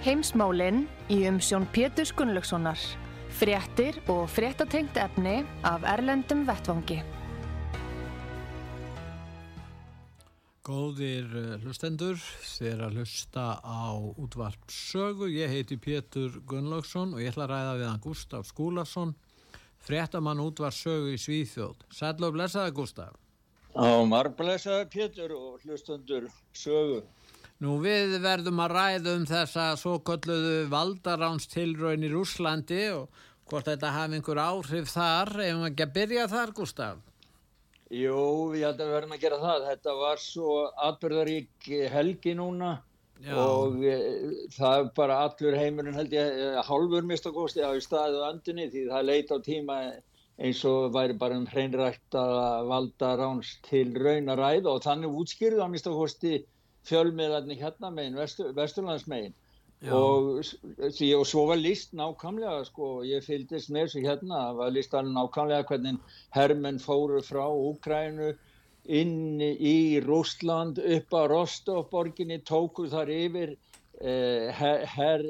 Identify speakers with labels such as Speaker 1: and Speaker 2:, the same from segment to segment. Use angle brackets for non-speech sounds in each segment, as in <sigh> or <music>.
Speaker 1: Heimsmálinn í umsjón Pétur Gunnlaugssonar. Fréttir og fréttatengt efni af Erlendum Vettvangi.
Speaker 2: Góðir eh, hlustendur, þér að hlusta á útvarp sögu. Ég heiti Pétur Gunnlaugsson og ég ætla að ræða við hann Gustaf Skúlason, fréttamann útvarp sögu í Svíþjóð. Sætla og blessaða Gustaf.
Speaker 3: Á margblessaða Pétur og hlustendur sögu.
Speaker 2: Nú við verðum að ræða um þessa svo kolluðu valdaránstilröin í Rúslandi og hvort þetta hafi einhver áhrif þar, ef maður ekki að byrja þar, Gustaf?
Speaker 3: Jú, ég held að við verðum að gera það. Þetta var svo atbyrðarík helgi núna Já. og e, það bara allur heimurinn held ég, e, hálfur mistakosti á staðu andunni því það leit á tíma eins og væri bara um hreinrækt að valda ráns til raunaræð og þannig útskýrðu á mistakosti fjölmiðlarni hérna megin, vestur, vesturlandsmegin. Og, því, og svo var líst nákvæmlega sko, ég fylgist með þessu hérna, var líst alveg nákvæmlega hvernig hermenn fóru frá Úkrænu inn í Rúsland upp á Rostofborginni, tóku þar yfir eh, her, her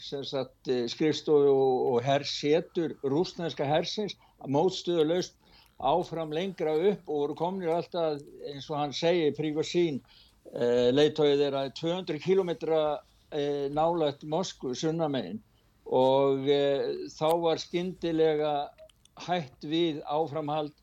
Speaker 3: sagt, skrifstofu og, og herr setur rúsnænska hersins mótstuðulegst áfram lengra upp og voru kominir alltaf eins og hann segi prífa sín Eh, leiðtóið er að 200 km eh, nálægt Moskvu sunnamegin og eh, þá var skindilega hætt við áframhald.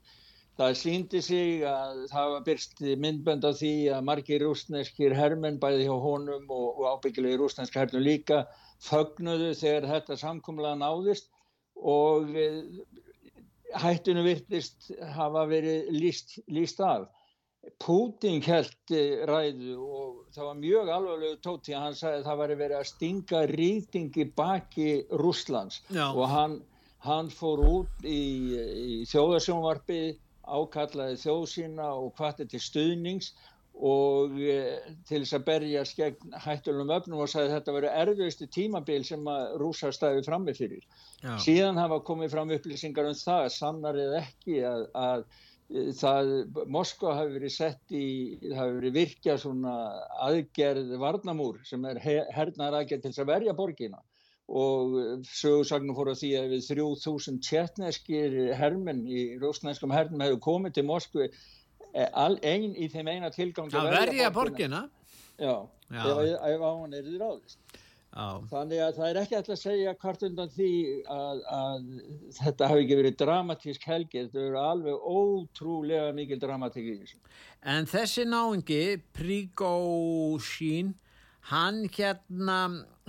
Speaker 3: Það síndi sig að það var byrst myndbönd á því að margir rúsneskir hermenn bæði hjá honum og, og ábyggilegi rúsnesk hermenn líka fögnuðu þegar þetta samkomlega náðist. Og hættinu virtist hafa verið líst, líst af Púting held ræðu og það var mjög alvarlegu tóti að hann sagði að það var verið að stinga rýtingi baki Rúslands Já. og hann, hann fór út í, í þjóðarsjónvarpi ákallaði þjóðsína og hvaðið til stuðnings og e, til þess að berja skegn hættulegum öfnum og sagði að þetta verið erfiðustu tímabil sem að rúsa stæði frammi fyrir. Já. Síðan hafa komið fram upplýsingar um það, sannar eða ekki að, að það, Moskva hafi verið sett í, það hafi verið virkja svona aðgerð varnamúr sem er hernar aðgerð til þess að verja borgina og sögursagnum fór að því að við 3000 tjettneskir hermenn í rúsnæskum hernum hefur komið til Moskvi e, einn í þeim eina tilgang
Speaker 2: að verja borgina, borgina.
Speaker 3: Já, Já. ef, á hann er því ráðist
Speaker 2: Á.
Speaker 3: Þannig að það er ekki alltaf að segja hvort undan því að, að þetta hafi ekki verið dramatísk helgi, þetta verið alveg ótrúlega mikil dramatík í þessu.
Speaker 2: En þessi náingi, Príkósín, hann hérna,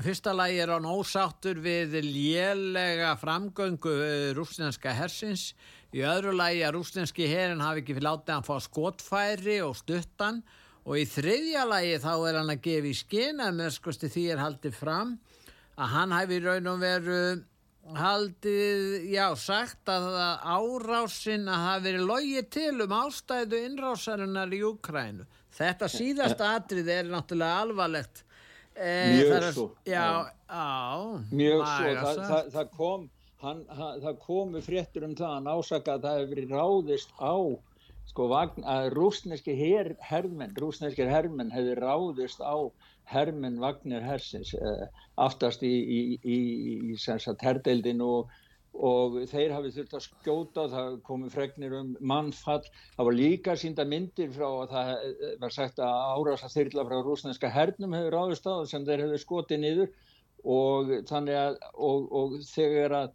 Speaker 2: fyrsta lagi er hann ósáttur við lélega framgöngu eh, rústinska hersins, í öðru lagi að rústinski herin hafi ekki fyrir látið að hann fá skotfæri og stuttan og og í þriðja lagi þá er hann að gefa í skina með skoðstu því er haldið fram að hann hafi raun og veru haldið, já, sagt að árásin að hafi verið logið til um ástæðu innrásarinnar í Ukrænu. Þetta síðasta atrið er náttúrulega alvarlegt.
Speaker 3: Eh, Mjög svo.
Speaker 2: Já, á.
Speaker 3: Mjög svo. Það, það, það kom, hann, hann, það komu fréttur um það, hann ásaka að það hefur verið ráðist á sko að rúsneski her, hermenn, rúsneskir hermenn hefði ráðist á hermenn Vagnir hersins eh, aftast í, í, í, í herdeildin og, og þeir hafið þurft að skjóta, það komi fregnir um mannfall, það var líka sínda myndir frá að það eh, var sagt að árasa þyrla frá rúsneska hernum hefur ráðist á sem þeir hefur skotið niður. Og þannig að og, og þegar að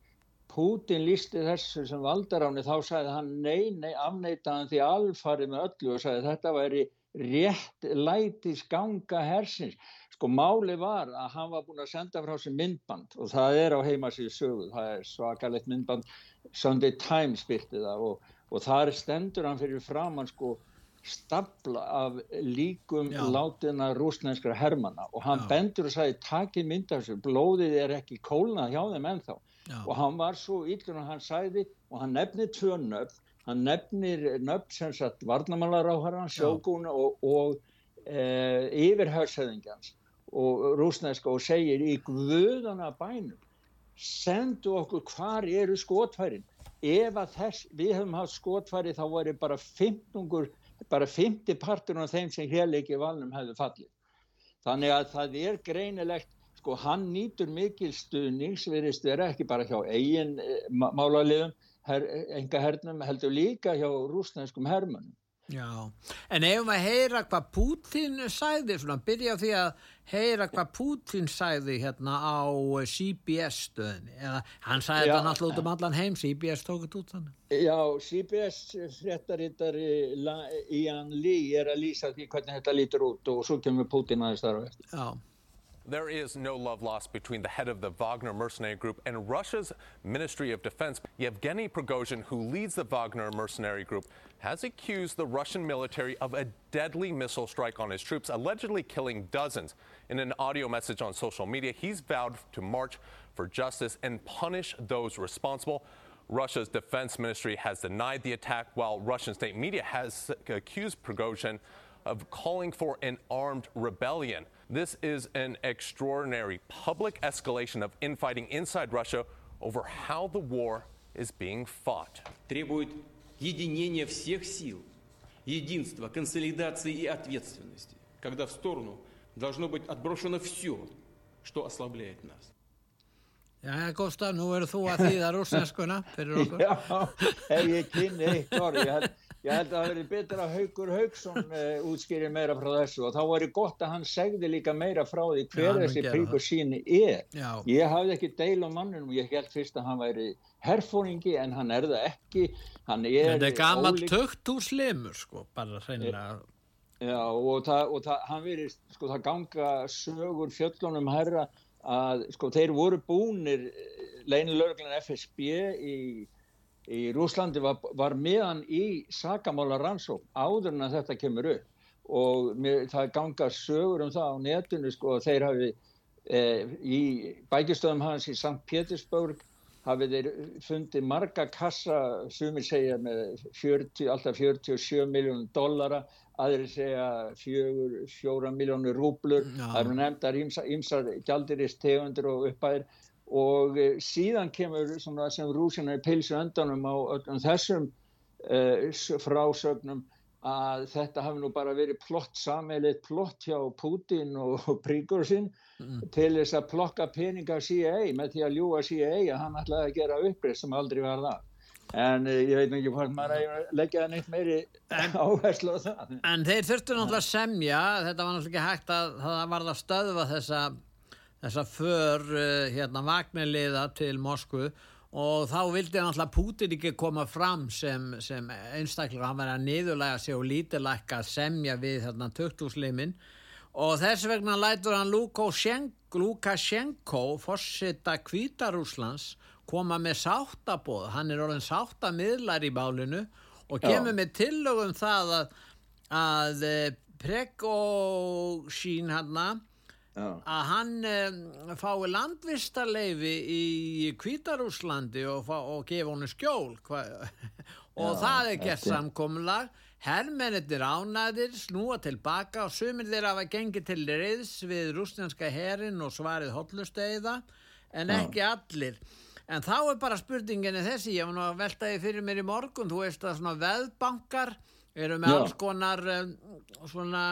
Speaker 3: Pútin lísti þessu sem valdaráni þá sagði hann nei, nei, afneitaðan því alfarið með öllu og sagði þetta væri rétt lætis ganga hersins. Sko máli var að hann var búin að senda frá sér myndband og það er á heimasíðu sögu, það er svakalegt myndband, Sunday Times byrti það og, og þar stendur hann fyrir framann sko stapla af líkum Já. látina rúsnænskra hermana og hann Já. bendur og sagði takið mynda þessu, blóðið er ekki kólnað hjá þeim ennþá Já. og hann var svo yllur og hann sagði og hann nefnir tvö nöfn, hann nefnir nöfn sem sagt varnamálaráharan, sjókún og, og e, yfirhauðsæðingjans og rúsnænska og segir í guðana bænum sendu okkur hvar eru skotfærin ef að þess, við hefum haft skotfæri þá voru bara 15 bara 50 partur af þeim sem hérleiki valnum hefðu fallið. Þannig að það er greinilegt, sko hann nýtur mikil stuðnings, verist vera ekki bara hjá eigin eh, málaliðum, her, enga hernum, heldur líka hjá rúsnæskum hermunum.
Speaker 2: Já, en ef maður heyra hvað Putin sæði, svona byrja því að heyra hvað Putin sæði hérna á CBS stöðinni, eða hann sæði þetta náttúrulega út um allan heim, CBS tókut út þannig.
Speaker 3: Já, CBS fréttarittari Ian Lee er að lýsa því hvernig þetta lítur út og svo kemur Putin aðeins þar á eftir.
Speaker 2: Já.
Speaker 4: There is no love lost between the head of the Wagner mercenary group and Russia's Ministry of Defense. Yevgeny Prigozhin, who leads the Wagner mercenary group, has accused the Russian military of a deadly missile strike on his troops, allegedly killing dozens. In an audio message on social media, he's vowed to march for justice and punish those responsible. Russia's defense ministry has denied the attack, while Russian state media has accused Prigozhin of calling for an armed rebellion. This is an extraordinary public escalation of infighting inside Russia over how the war is being fought.
Speaker 5: Требует единения всех сил, единства, консолидации и ответственности, когда в сторону должно быть отброшено все, что ослабляет нас.
Speaker 2: Já, Gustaf, nú eru þú að þýða rúsneskuna fyrir okkur.
Speaker 3: Já, ef ég kynni eitt orð, ég held Ég held að það verið betra að Haugur Haugsson uh, eh, útskýri meira frá þessu og þá var það gott að hann segði líka meira frá því hver Já, þessi príkur síni er. Já. Ég hafði ekki deil á mannunum, ég held fyrst að hann væri herfóringi en hann er það ekki.
Speaker 2: Hann er Þetta er gammal tökt úr slimur sko, bara reynilega.
Speaker 3: Já og, það, og það, hann verið, sko það ganga sögur fjöllunum herra að sko þeir voru búnir eh, leinilörglan FSB í í Rúslandi var, var meðan í sakamála rannsók áður en að þetta kemur upp. Og mér, það ganga sögur um það á netinu sko að þeir hafi e, í bækistöðum hans í St. Petersburg hafið þeir fundið marga kassa sumir segja með 40, alltaf 47 miljónum dollara aðri segja 4, 4 miljónur rúblur, það eru nefndar ímsar gjaldirist tegundir og uppæðir og eh, síðan kemur sem rúsina í pilsu öndanum á öllum þessum uh, frásögnum að þetta hafi nú bara verið plott sammeilið plott hjá Putin og Príkursinn mm. til þess að plokka peninga CIA með því að ljúa CIA að hann ætlaði að gera upprið sem aldrei var það en uh, ég veit ekki hvort maður að leggja neitt meiri áherslu á það
Speaker 2: En þeir þurftu náttúrulega að semja þetta var náttúrulega ekki hægt að það var að stöðva þessa þessa för uh, hérna vagnarliða til Moskvu og þá vildi náttúrulega Putin ekki koma fram sem, sem einstaklega, hann verið að niðurlæga sig og lítilækka að semja við hérna töktuslimin og þess vegna lætur hann Lukashenko fórsita Kvítarúslands koma með sáttabóð, hann er orðin sáttamiðlar í bálinu og kemur Já. með tillögum það að, að eh, Pregosín hann að Já. Að hann um, fái landvistarleifi í Kvítarúslandi og, og gefa honum skjól. <laughs> Og Já, það er gert samkomlag herrmennir ánæðir snúa tilbaka og sumir þeirra hafa gengið til reyðs við rústinska herin og svarið hotlusteiða en ekki allir. En þá er bara spurninginni þessi ég var nú að veltaði fyrir mér í morgun þú veist að svona veðbankar eru með Já. alls konar um, svona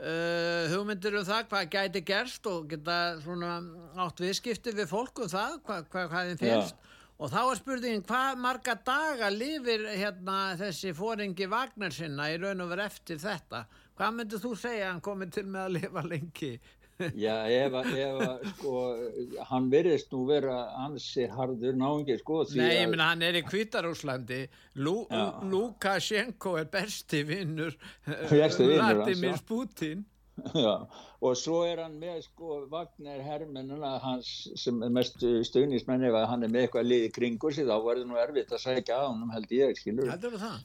Speaker 2: Uh, hugmyndir um það hvað gæti gerst og geta svona átt viðskipti við fólk um það hvað, hvað, hvað þeim finnst. Ja. og þá er spurningin hvað marga daga lifir hérna þessi fóringi Vagnar sinna í raun og verið eftir þetta? Hvað myndir þú segja hann komið til með að lifa lengi <laughs>
Speaker 3: Já, ef að, sko, hann verðist nú vera ansi hardur náðungi, sko.
Speaker 2: Nei, ég minna, hann er í Kvítarúslandi. Lukashenko er besti vinnur <laughs> Vladimir Putin. <laughs>
Speaker 3: Já, og svo er hann með sko Vagner Hermennuna hans sem er mest stuðnismenn ef hann er með eitthvað liði kringur sig þá verður nú erfitt að segja á hann held ég, skilur.
Speaker 2: Heldur það?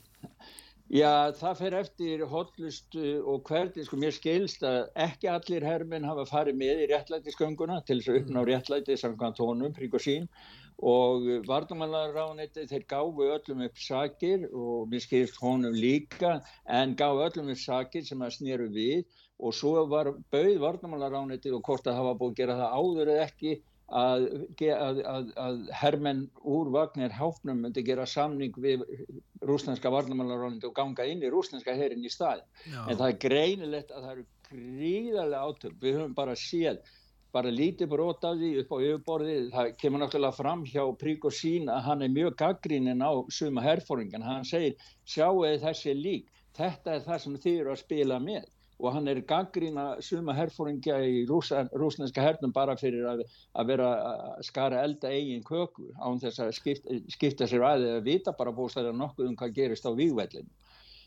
Speaker 3: Já, það fer eftir hotlustu og hvernig, sko mér skilst að ekki allir hermenn hafa farið með í réttlætisgönguna til þess að uppná réttlæti samkvæmt tónum, prík og sín. Og vardamannaráðanetti þeir gáfu öllum upp sakir og mér skilst honum líka en gáfu öllum upp sakir sem að snýru við. Og svo var bauð vardamannaráðanetti og hvort að hafa búið að gera það áður eða ekki að, að, að, að hermenn úr Vagner Háfnum myndi gera samning við rúslandska varnamálarónindi og ganga inn í rúslandska herin í stað en það er greinilegt að það eru gríðarlega átök, við höfum bara séð bara lítið brot af því upp á yfirborðið, það kemur náttúrulega fram hjá Prík og sín að hann er mjög gaggríninn á suma herfóringan, hann segir sjáu þessi lík, þetta er það sem þið eru að spila með og hann er gaggrína suma herfóringja í rúsneska hernum bara fyrir að, að vera að skara elda eigin köku án þess að skipta, skipta sér aðeins að vita bara bústæðar nokkuð um hvað gerist á vývellinu.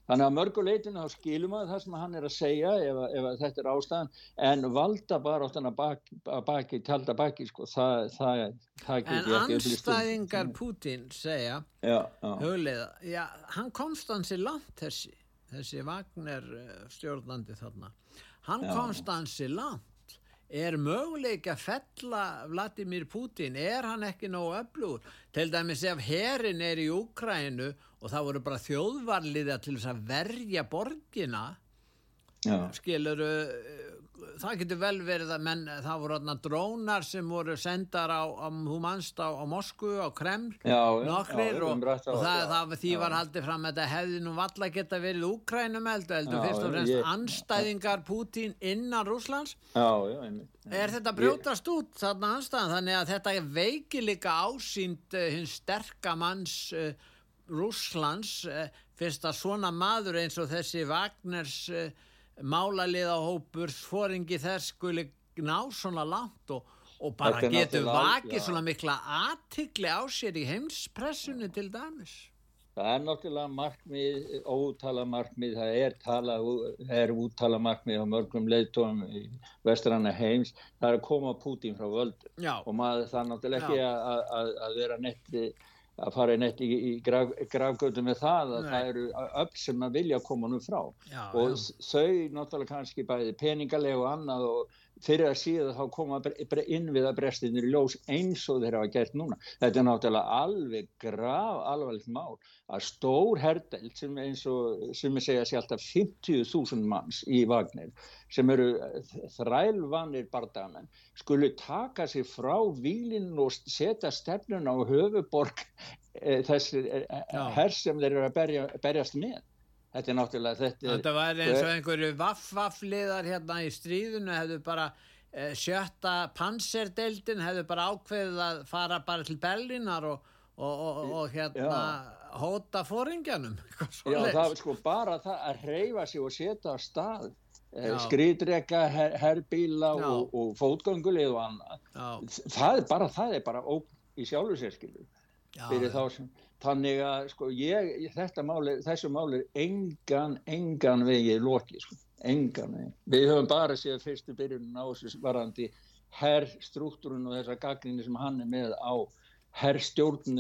Speaker 3: Þannig að mörguleitinu þá skilum að það sem hann er að segja ef, ef þetta er ástæðan en valda bara áttan að baki, baki tjálta baki sko það, það, það
Speaker 2: En um. anstæðingar Putin segja. Hugleiða, já, hann komst hansi langt þessi þessi Wagner eh, stjórnandi þarna hann Já. komst hansi langt. Er möguleik að fella Vladimir Putin, er hann ekki nógu öflugur, til dæmis ef herin er í Úkrænu og það voru bara þjóðvarliða til þess að verja borgina skiluru það getur vel verið að menn, það voru þarna drónar sem voru sendar á, á humanst á, á Moskvu, á Kreml nokkrir og, og það, það, því var haldið fram að þetta hefði nú valla geta verið Úkrænum eldu, eldu fyrst og fremst ég, anstæðingar Putin innan Rúslands er þetta brjótast út þarna anstæðan, þannig að þetta veiki líka ásýnd uh, hins sterkamanns uh, Rúslands uh, fyrst að svona maður eins og þessi Wagners málaliðahópur svoringi þess skuli ná svona langt og, og bara getur vakið svona mikla aðtikli á sér í heimspressunni til dæmis.
Speaker 3: Það er náttúrulega markmið, ótala markmið, það er, tala, er úttala markmið á mörgum leiðtóum í vestranna heims, það er að koma Putin frá völdu og maður það er náttúrulega ekki að, að, að vera netti að fara neitt í, í graf, grafgötu með það að Nei. það eru öll sem að vilja koma nú frá já, og já. þau náttúrulega kannski bæði peningalega og annað og fyrir að síðan þá koma inn við að brestinir ljós eins og þeir hafa gert núna. Þetta er náttúrulega alveg grav alvarlegt mál að stór herdeld sem eins og sem ég segja sé alltaf 50.000 manns í Vagner sem eru þrælvanir bardagamenn skulu taka sig frá výlinn og setja stefnun á höfuborg e, þessi e, hers sem þeir eru að berja, berjast með. Þetta er náttúrulega þetta.
Speaker 2: Þetta var eins og einhverju vaff-vaff-liðar hérna í stríðinu hefðu bara eh, sjötta panserdeildin hefðu bara ákveðið að fara bara til Berlínar og, og, og, og hérna Já. hóta fóringjanum. <laughs>
Speaker 3: Já það er sko bara það að reyfa sig og setja á stað eh, skriðdrega, her, herbíla og fótgöngulið og annað. Það er bara, það er bara í sjálfsérskilu fyrir þá sem þannig að sko ég, máli, þessu máli er engan, engan vegi loki sko, engan vegi. Við höfum bara séð fyrstu byrjun á þessu varandi herrstruktúrun og þessa gagninni sem hann er með á herrstjórn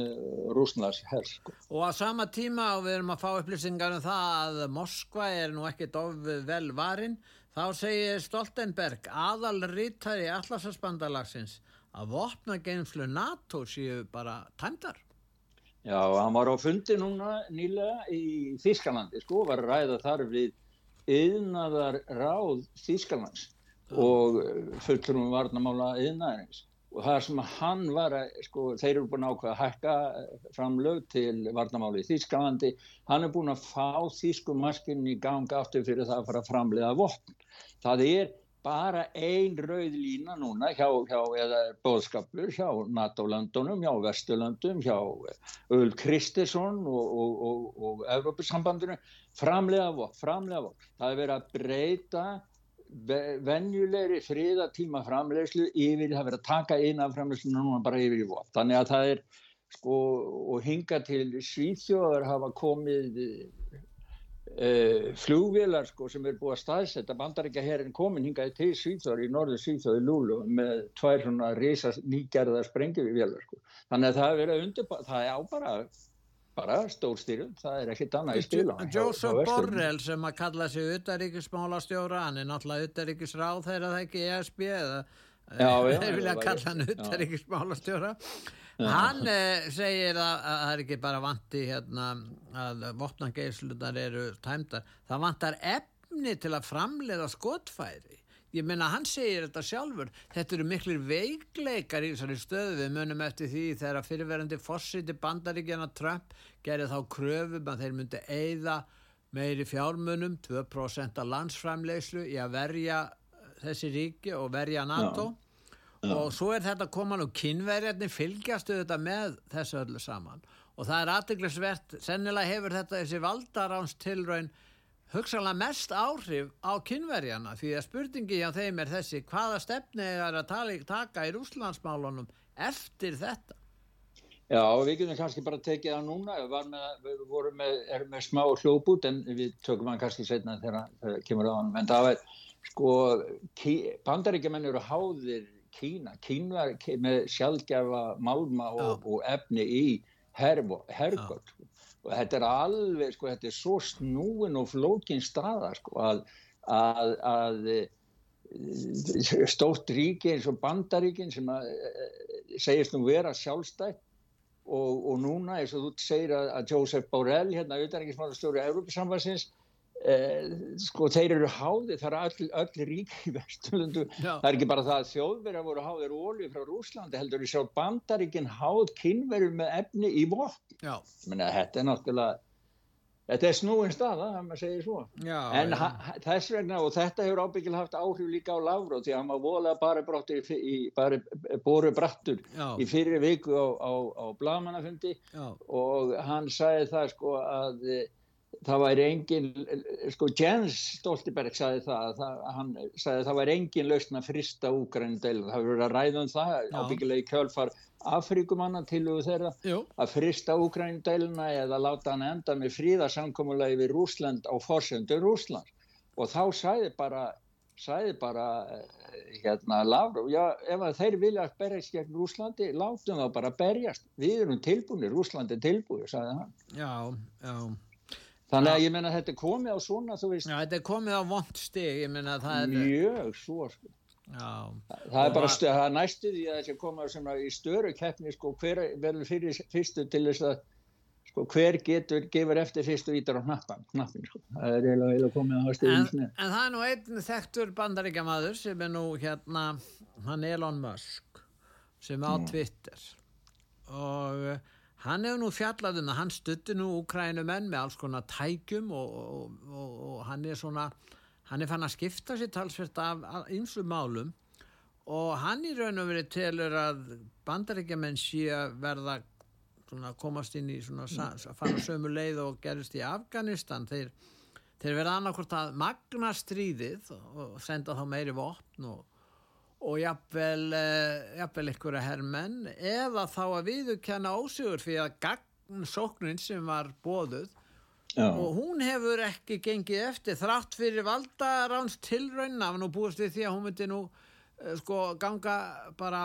Speaker 3: Rúsnars herr sko.
Speaker 2: Og á sama tíma og við erum að fá upplýsingar um það að Moskva er nú ekkert of vel varin, þá segir Stoltenberg aðal rítari allarsasbandalagsins að vopna geimflu NATO séu bara tæmdar.
Speaker 3: Já, hann var á fundi núna nýlega í Þískalandi, sko, var ræða þar við yðnaðar ráð Þískalands og fulltrúum varnamála yðnaðarins og það sem hann var að, sko, þeir eru búin að ákveða að hækka framlög til varnamáli í Þískalandi, hann er búin að fá Þískumaskinni í ganga aftur fyrir það að fara að framlega vopn. Það er bara ein rauð lína núna hjá, hjá eða bóðskapur hjá NATO-landunum, hjá Vesturlandum, hjá Öl Kristersson og, og, og, og Evrópussambandunum, framlega vokk, framlega vokk. Það er verið að breyta venjulegri fríðatíma framlegslu yfir, það er verið að taka eina framlegslu núna bara yfir í vokk. Þannig að það er sko, og hinga til Svíþjóðar hafa komið uh, flugvélar sko, sem er búið að staðsetta bandaríkja herin komin hingaði til Svíþóri í norðu Svíþóri Lúlu með tvær svona risa nýgerða sprengjuvélar sko. þannig að það er verið að undirbá það er á bara, bara stórstýrum það er ekkit annað í spila
Speaker 2: Joseph Borrell sem að kalla sig utaríkismálastjóra hann er náttúrulega utaríkisráð þegar það ekki ESB eða <laughs> þeir vilja kalla hann utaríkismálastjóra hann eh, segir að, að það er ekki bara vanti hérna að vopnangeislunar eru tæmdar. Það vantar efni til að framleiða skotfæri. Ég menna hann segir þetta sjálfur. Þetta eru miklir veikleikar í þessari stöðu. Við munum eftir því þegar fyrirverandi fórsiti bandaríkjana Trump gerði þá kröfum að þeir myndi eigða meiri fjármunum 2% af landsframlegslu í að verja þessi ríki og verja NATO. Já Já. og svo er þetta koman og kynverjarnir fylgjastu þetta með þessu öllu saman. Og það er aðdeglisvert sennilega hefur þetta þessi valdaráns tilraun hugsalega mest áhrif á kynverjana því að spurningi á þeim er þessi hvaða stefni er að tala, taka í rúslandsmálunum eftir þetta?
Speaker 3: Já, við getum kannski bara tekið það núna. Með, við vorum með, með smá hljóput en við tökum hann kannski setna þegar það kemur á hann en það er sko bandaríkjumenn eru háðir Kína. Kína með sjálfgefa málma og, og efni í sko. og þetta er alveg, sko, þetta er svo snúin og flókin staða sko, að, að, að eh, stórt ríki eins og bandaríkin sem að, eh, segist nú vera sjálfstætt og, og núna eins og þú segir að, að Joseph Borrell hérna auðvitað ekki smála stjóri Európa-sambansins Eh, sko þeir eru háði það er öll, öll rík í vesturlundu það er ekki bara það að þjóðverðar voru háðir ólið frá Rúslandi heldur við sjá bandaríkinn háð kynverður með efni í vopn. Þetta er náttúrulega þetta er snúin staða það maður segir svo. Já, en ja. þess vegna og þetta hefur ábyggilega haft áhrif líka á Lavró því að hann var volað bara brottur í, í bara boru brattur já. í fyrir viku á, á, á Blamanafundi og hann sagði það sko að það væri engin, sko Jens Stoltenberg sagði það, það hann sagði það væri engin lausna frista úgrændeil, það hefur verið að ræða um það Já. ábyggilega í kjálfar Afrikumanna tilugu þeirra Jú. að frista úgrændeilina eða láta hann enda með fríðarsamkommulegi við Rúsland á fórsöndu Rúsland og þá sagði bara sagði bara hérna Lavrov, já ef þeir vilja berjast gegn Rúslandi, látum það bara berjast. Við erum tilbúinir, Rúslandi er tilbúið sagði hann.
Speaker 2: Já, já
Speaker 3: Þannig að ég menna að þetta er komið á svona, þú veist.
Speaker 2: Já, þetta er komið á vond stig, ég menna að það er...
Speaker 3: Mjög svo, sko. Já. Það er bara, það er næstu því að þetta er komið svona í störu keppni, sko, hver verður fyrir fyrstu til þess að, sko, hver getur, gefur eftir fyrstu vítar á knappin, knappin, sko. Það er eiginlega komið á stigum.
Speaker 2: En, en það er nú einn þekktur bandaríkjamaður sem er nú hérna, hann Elon Musk, sem á mm. Twitter og Hann hefur nú fjallað um það, hann stuttir nú Ukrænumenn með alls konar tækjum og, og, og, og hann er svona, hann er fann að skipta sér talsvert af einslu málum og hann í raun og verið telur að bandaríkjaman sé að verða svona komast inn í svona að fara sömu leið og gerist í Afganistan. Þeir, þeir verða annarkort að magna stríðið og senda þá meiri vopn og og jafnvel, uh, jafnvel einhverja herrmenn eða þá að viðurkenna ósigur fyrir að gagn sóknin sem var bóðuð Já. og hún hefur ekki gengið eftir þrátt fyrir valdaráns tilraun af nú búist við því að hún myndi nú uh, sko ganga bara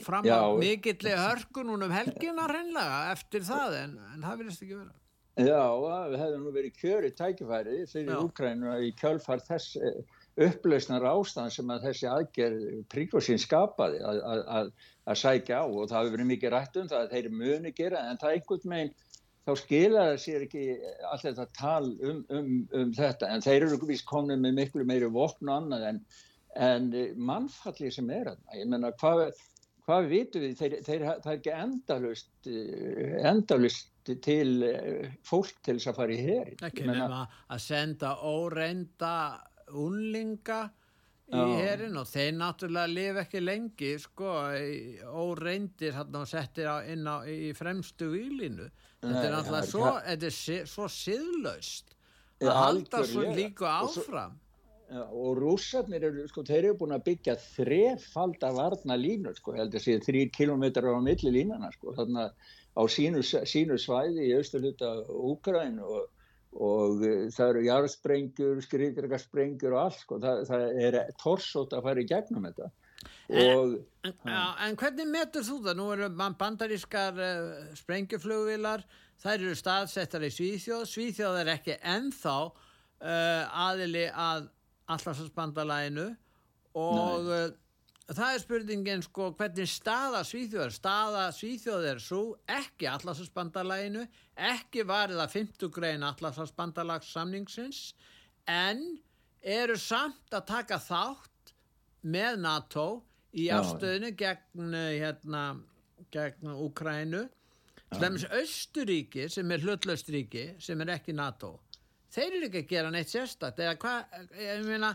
Speaker 2: fram á mikilli hörkun um helgina hreinlega eftir það en, en það vilist ekki vera.
Speaker 3: Já, það hefði nú verið kjöri tækifæri fyrir Úkrænu í kjölfar þess eh, upplausnar ástand sem að þessi aðgerð príkosinn skapaði að, að, að sækja á og það hefur verið mikið rætt um það að þeir muni gera en það er einhvern veginn þá skilaði sér ekki allt þetta tal um, um, um þetta en þeir eru vist komið með miklu meiri vopn og annað en, en mannfallið sem er að ég menna hvað hvað vitum við, þeir, þeir, það er ekki endalust endalust til fólk til þess að fara í hér
Speaker 2: ekki nema að senda óreinda unlinga í herin og þeir náttúrulega lifa ekki lengi sko og reyndir hann og settir inn á í fremstu výlinu þetta er náttúrulega svo, þetta er svo siðlaust að halda svo líka áfram.
Speaker 3: Já, og rússarnir eru, sko, þeir eru búin að byggja þrefald af varna línur, sko, heldur að séu þrý kilómetrar á milli línana, sko, þarna á sínu, sínu svæði í austurluta Úgræn og, og uh, það eru jarðsprengjur, skriðdregarsprengjur og allt sko, það, það er torsótt að fara í gegnum þetta. Og
Speaker 2: En, já, en hvernig metur þú það? Nú eru man- bandarískar uh, sprengjuflugvilar, þær eru staðsettar í Svíþjóð, Svíþjóð er ekki ennþá uh, aðili að allarsvarsbandalæginu og uh, það er spurningin sko hvernig staða Svíþjóð er, staða Svíþjóð er svo ekki allarsvarsbandalæginu, ekki varið að 50 grein allarsvarsbandalags samningsins en eru samt að taka þátt með NATO í afstöðinu gegn eh, hérna gegn Úkrænu Slemmis Östuríki sem er hlutlaust ríki sem er ekki NATO þeir eru ekki að gera neitt sérstakt eða hvað, ég meina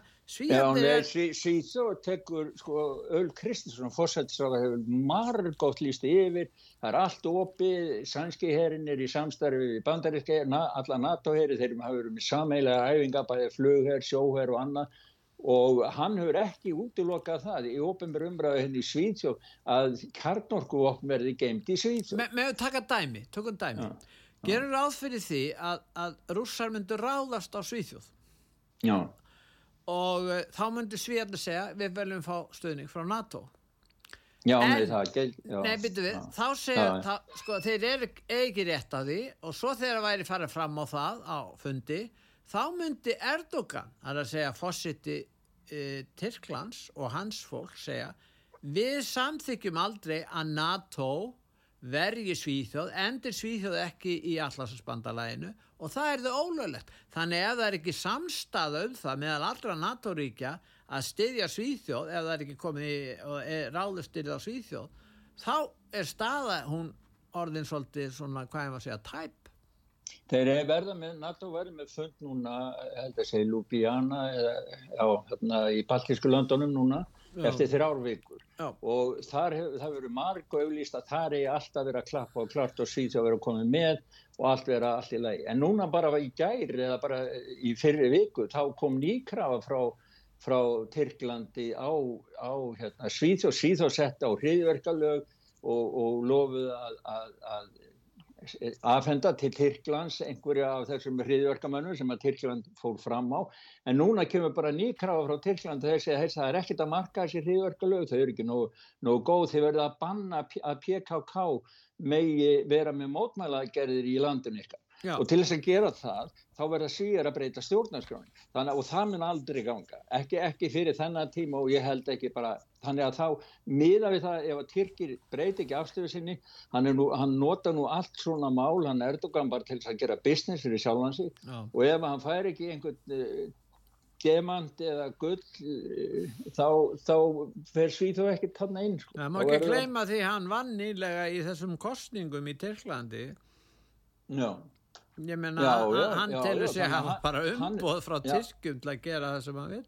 Speaker 3: nei,
Speaker 2: er
Speaker 3: sí- Svíþjóð tekur, sko, Öl Kristinsson, fórsættisráða hefur margótt líst yfir, það er allt opið, sænski herin er í samstarfi við bandaríska herin, alla NATO-heri, þeir hafa verið með sameilega æfinga, bæði flugher, sjóher og annað. Og hann hefur ekki útilokað það í ofinbjör umræðu henni í Svíþjóð að kjarnorkuvopn verði geimt í Svíþjóð.
Speaker 2: með, að taka dæmi, tökum dæmi.
Speaker 3: Já,
Speaker 2: gerur ráð fyrir því að, að rússar myndu ráðast á Svíþjóð
Speaker 3: Já,
Speaker 2: og uh, þá myndu Svíðarnir segja við veljum fá stöðning frá NATO
Speaker 3: já,
Speaker 2: En-
Speaker 3: það geilt, já.
Speaker 2: Nei, byrju við,
Speaker 3: já.
Speaker 2: þá segja,
Speaker 3: Já.
Speaker 2: það, sko, þeir eru ekki rétt á því og svo þegar væri farið fram á það á fundi, þá myndi Erdogan, það er að segja fósiti e, Tyrklands og hans fólk segja, við samþykjum aldrei að NATO vergi Svíþjóð, endur Svíþjóð ekki í allarsbandalæginu og það er þau ólöglegt. Þannig ef það er ekki samstaða um það meðal allra NATO-ríkja að styðja Svíþjóð, ef það er ekki komið í og er ráðustyrð á Svíþjóð, þá er staða hún orðin svolítið svona, hvað ég var að segja, tæp.
Speaker 3: Þeir eru verða með, NATO verður með fund núna, held að segja Ljúbíana eða já, hérna í Baltísku löndunum núna
Speaker 2: Já.
Speaker 3: eftir þrjár vikur
Speaker 2: Já.
Speaker 3: og þar hefur það verið marg auðlýst að þar er alltaf verið að klappa og klart og síð að vera komið með og allt vera allt í lagi. En núna bara í gæri eða bara í fyrri viku þá kom nýkrafa frá, frá Tyrklandi á, á hérna, Svíþjóð, Svíþjóð sett á hriðverkalög og, og lofuð að, að, að afhenda til Tyrklands einhverja af þessum hriðverkamönnum sem að Tyrkland fór fram á. En núna kemur bara nýkrafa frá Tyrkland segja að það er ekkert að marka þessi hriðverkalög, þau eru ekki nógu, nógu góð, þeir verða að banna að PKK megi vera með mótmælagerðir í landinu ykkar
Speaker 2: Já.
Speaker 3: og til þess að gera það þá verða síðar að breyta stjórnarskráin þannig að og það mun aldrei ganga ekki, ekki fyrir þennan tíma og ég held ekki bara þannig að þá miða við það ef að Tyrkir breyti ekki afstöðu sinni hann, er nú, hann nota nú allt svona mál hann Erdogan bara til þess að gera business fyrir sjálfan sig
Speaker 2: Já.
Speaker 3: og ef hann fær ekki einhvern uh, gemant eða gull uh, þá, þá fer Svíþó ekki tanna inn sko.
Speaker 2: Það má ekki gleyma því hann vann nýlega í þessum kostningum í Tyrklandi.
Speaker 3: Já.
Speaker 2: Ég meina,
Speaker 3: Já,
Speaker 2: hann, telur sig
Speaker 3: að
Speaker 2: bara umboð frá. Tyrkjum til að gera það sem hann vil.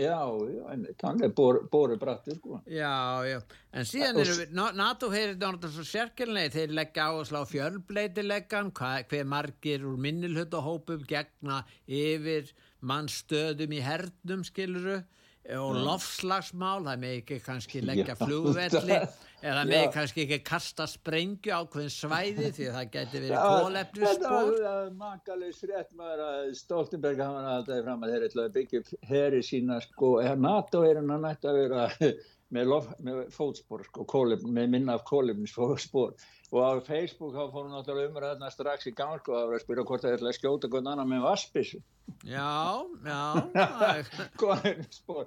Speaker 3: Já, já, einmitt, hann er bor, boru brattur sko.
Speaker 2: Já, já, en síðan eru við, Na- NATO heyrir náttúrulega svo sérkjörnlega, þeir leggja á fjölbleitileggan, hva- hver margir úr minnilhutahópum gegna yfir mannstöðum í hernum, skiluru, og lofslagsmál, það með ekki kannski leggja flugvelli, eða með
Speaker 3: já.
Speaker 2: kannski ekki kasta sprengju á hvern svæði, því að það geti verið
Speaker 3: Þetta
Speaker 2: kólefnisspor.
Speaker 3: var makalus rétt maður að Stoltenberg hafa alltaf fram að þeir ætla að byggja heri sína sko, NATO er hann nætt að vera <laughs> með, lof, með fótspor sko, kólef, með minna af kólefnisfótspor og á Facebook þá fór hún náttúrulega umræðna strax í gang sko, að vera að spyrja hvort það ætla að skjóta hvern annan með vassbissu
Speaker 2: Já, já, <laughs> það er-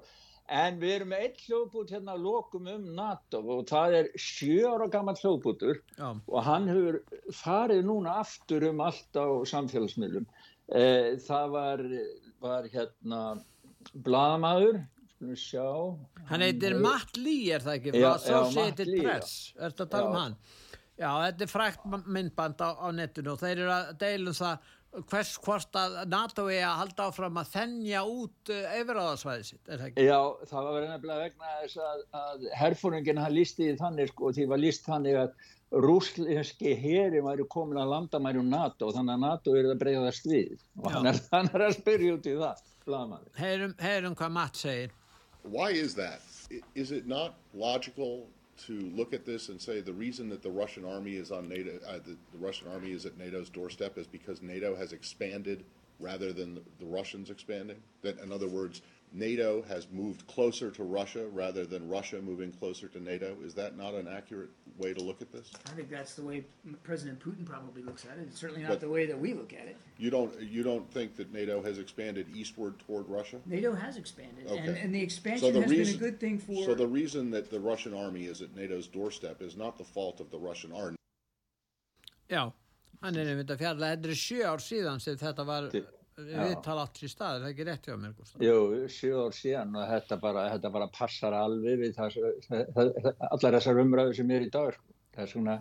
Speaker 3: en við erum með eitt hljóðbút hérna að lokum um NATO og það er sjö ára gammal hljóðbútur
Speaker 2: já,
Speaker 3: og hann hefur farið núna aftur um allt á samfélagsmiðlum. Eh, það var, var hérna við sjá.
Speaker 2: Hann heitir Matt Lee, er það ekki?
Speaker 3: Já, já, Matt Lee.
Speaker 2: Press. Ertu að tala um hann? Já, þetta er frækt myndband á, á netinu og þeir eru að deilum það hvers hvort að NATO er að halda áfram að þennja út uh, yfiráðasvæði sitt, er það ekki?
Speaker 3: Já, það var nefnilega vegna þess að, að herfóringin hann lísti því þannig sko, því var líst þannig að rúslenski heri væri komin að landamærum NATO og þannig að NATO er að breyðast við og
Speaker 2: Já.
Speaker 3: hann er, hann er að spyrja út í það, bladamaður.
Speaker 2: Heyrum, heyrum hvað Matt segir.
Speaker 6: Why is that? Is it not logical to look at this and say the reason that the Russian army is on NATO, uh, the, the Russian army is at NATO's doorstep is because NATO has expanded rather than the Russians expanding? That, in other words, NATO has moved closer to Russia rather than Russia moving closer to NATO. Is that not an accurate way to look at this?
Speaker 7: I think that's the way President Putin probably looks at it. It's certainly not
Speaker 6: But-
Speaker 7: the way that we look at it.
Speaker 6: You don't you don't think that NATO has expanded eastward toward Russia?
Speaker 7: NATO has expanded, and,
Speaker 6: Okay.
Speaker 7: and the
Speaker 6: So
Speaker 7: expansion
Speaker 6: the
Speaker 7: has
Speaker 6: reason-
Speaker 7: been a good thing for.
Speaker 6: So the reason that the Russian army is at NATO's doorstep is not the fault of the Russian army.
Speaker 2: Já, hann er einmitt að fjalla, þetta er sjö ár síðan sem þetta var viðtal átt í stað, er það ekki rétt hjá mér, Gustaf?
Speaker 3: Jú, sjö ár síðan og þetta bara, þetta bara passar alveg við það, það, allar þessar umræður sem er í dag. Það er svona,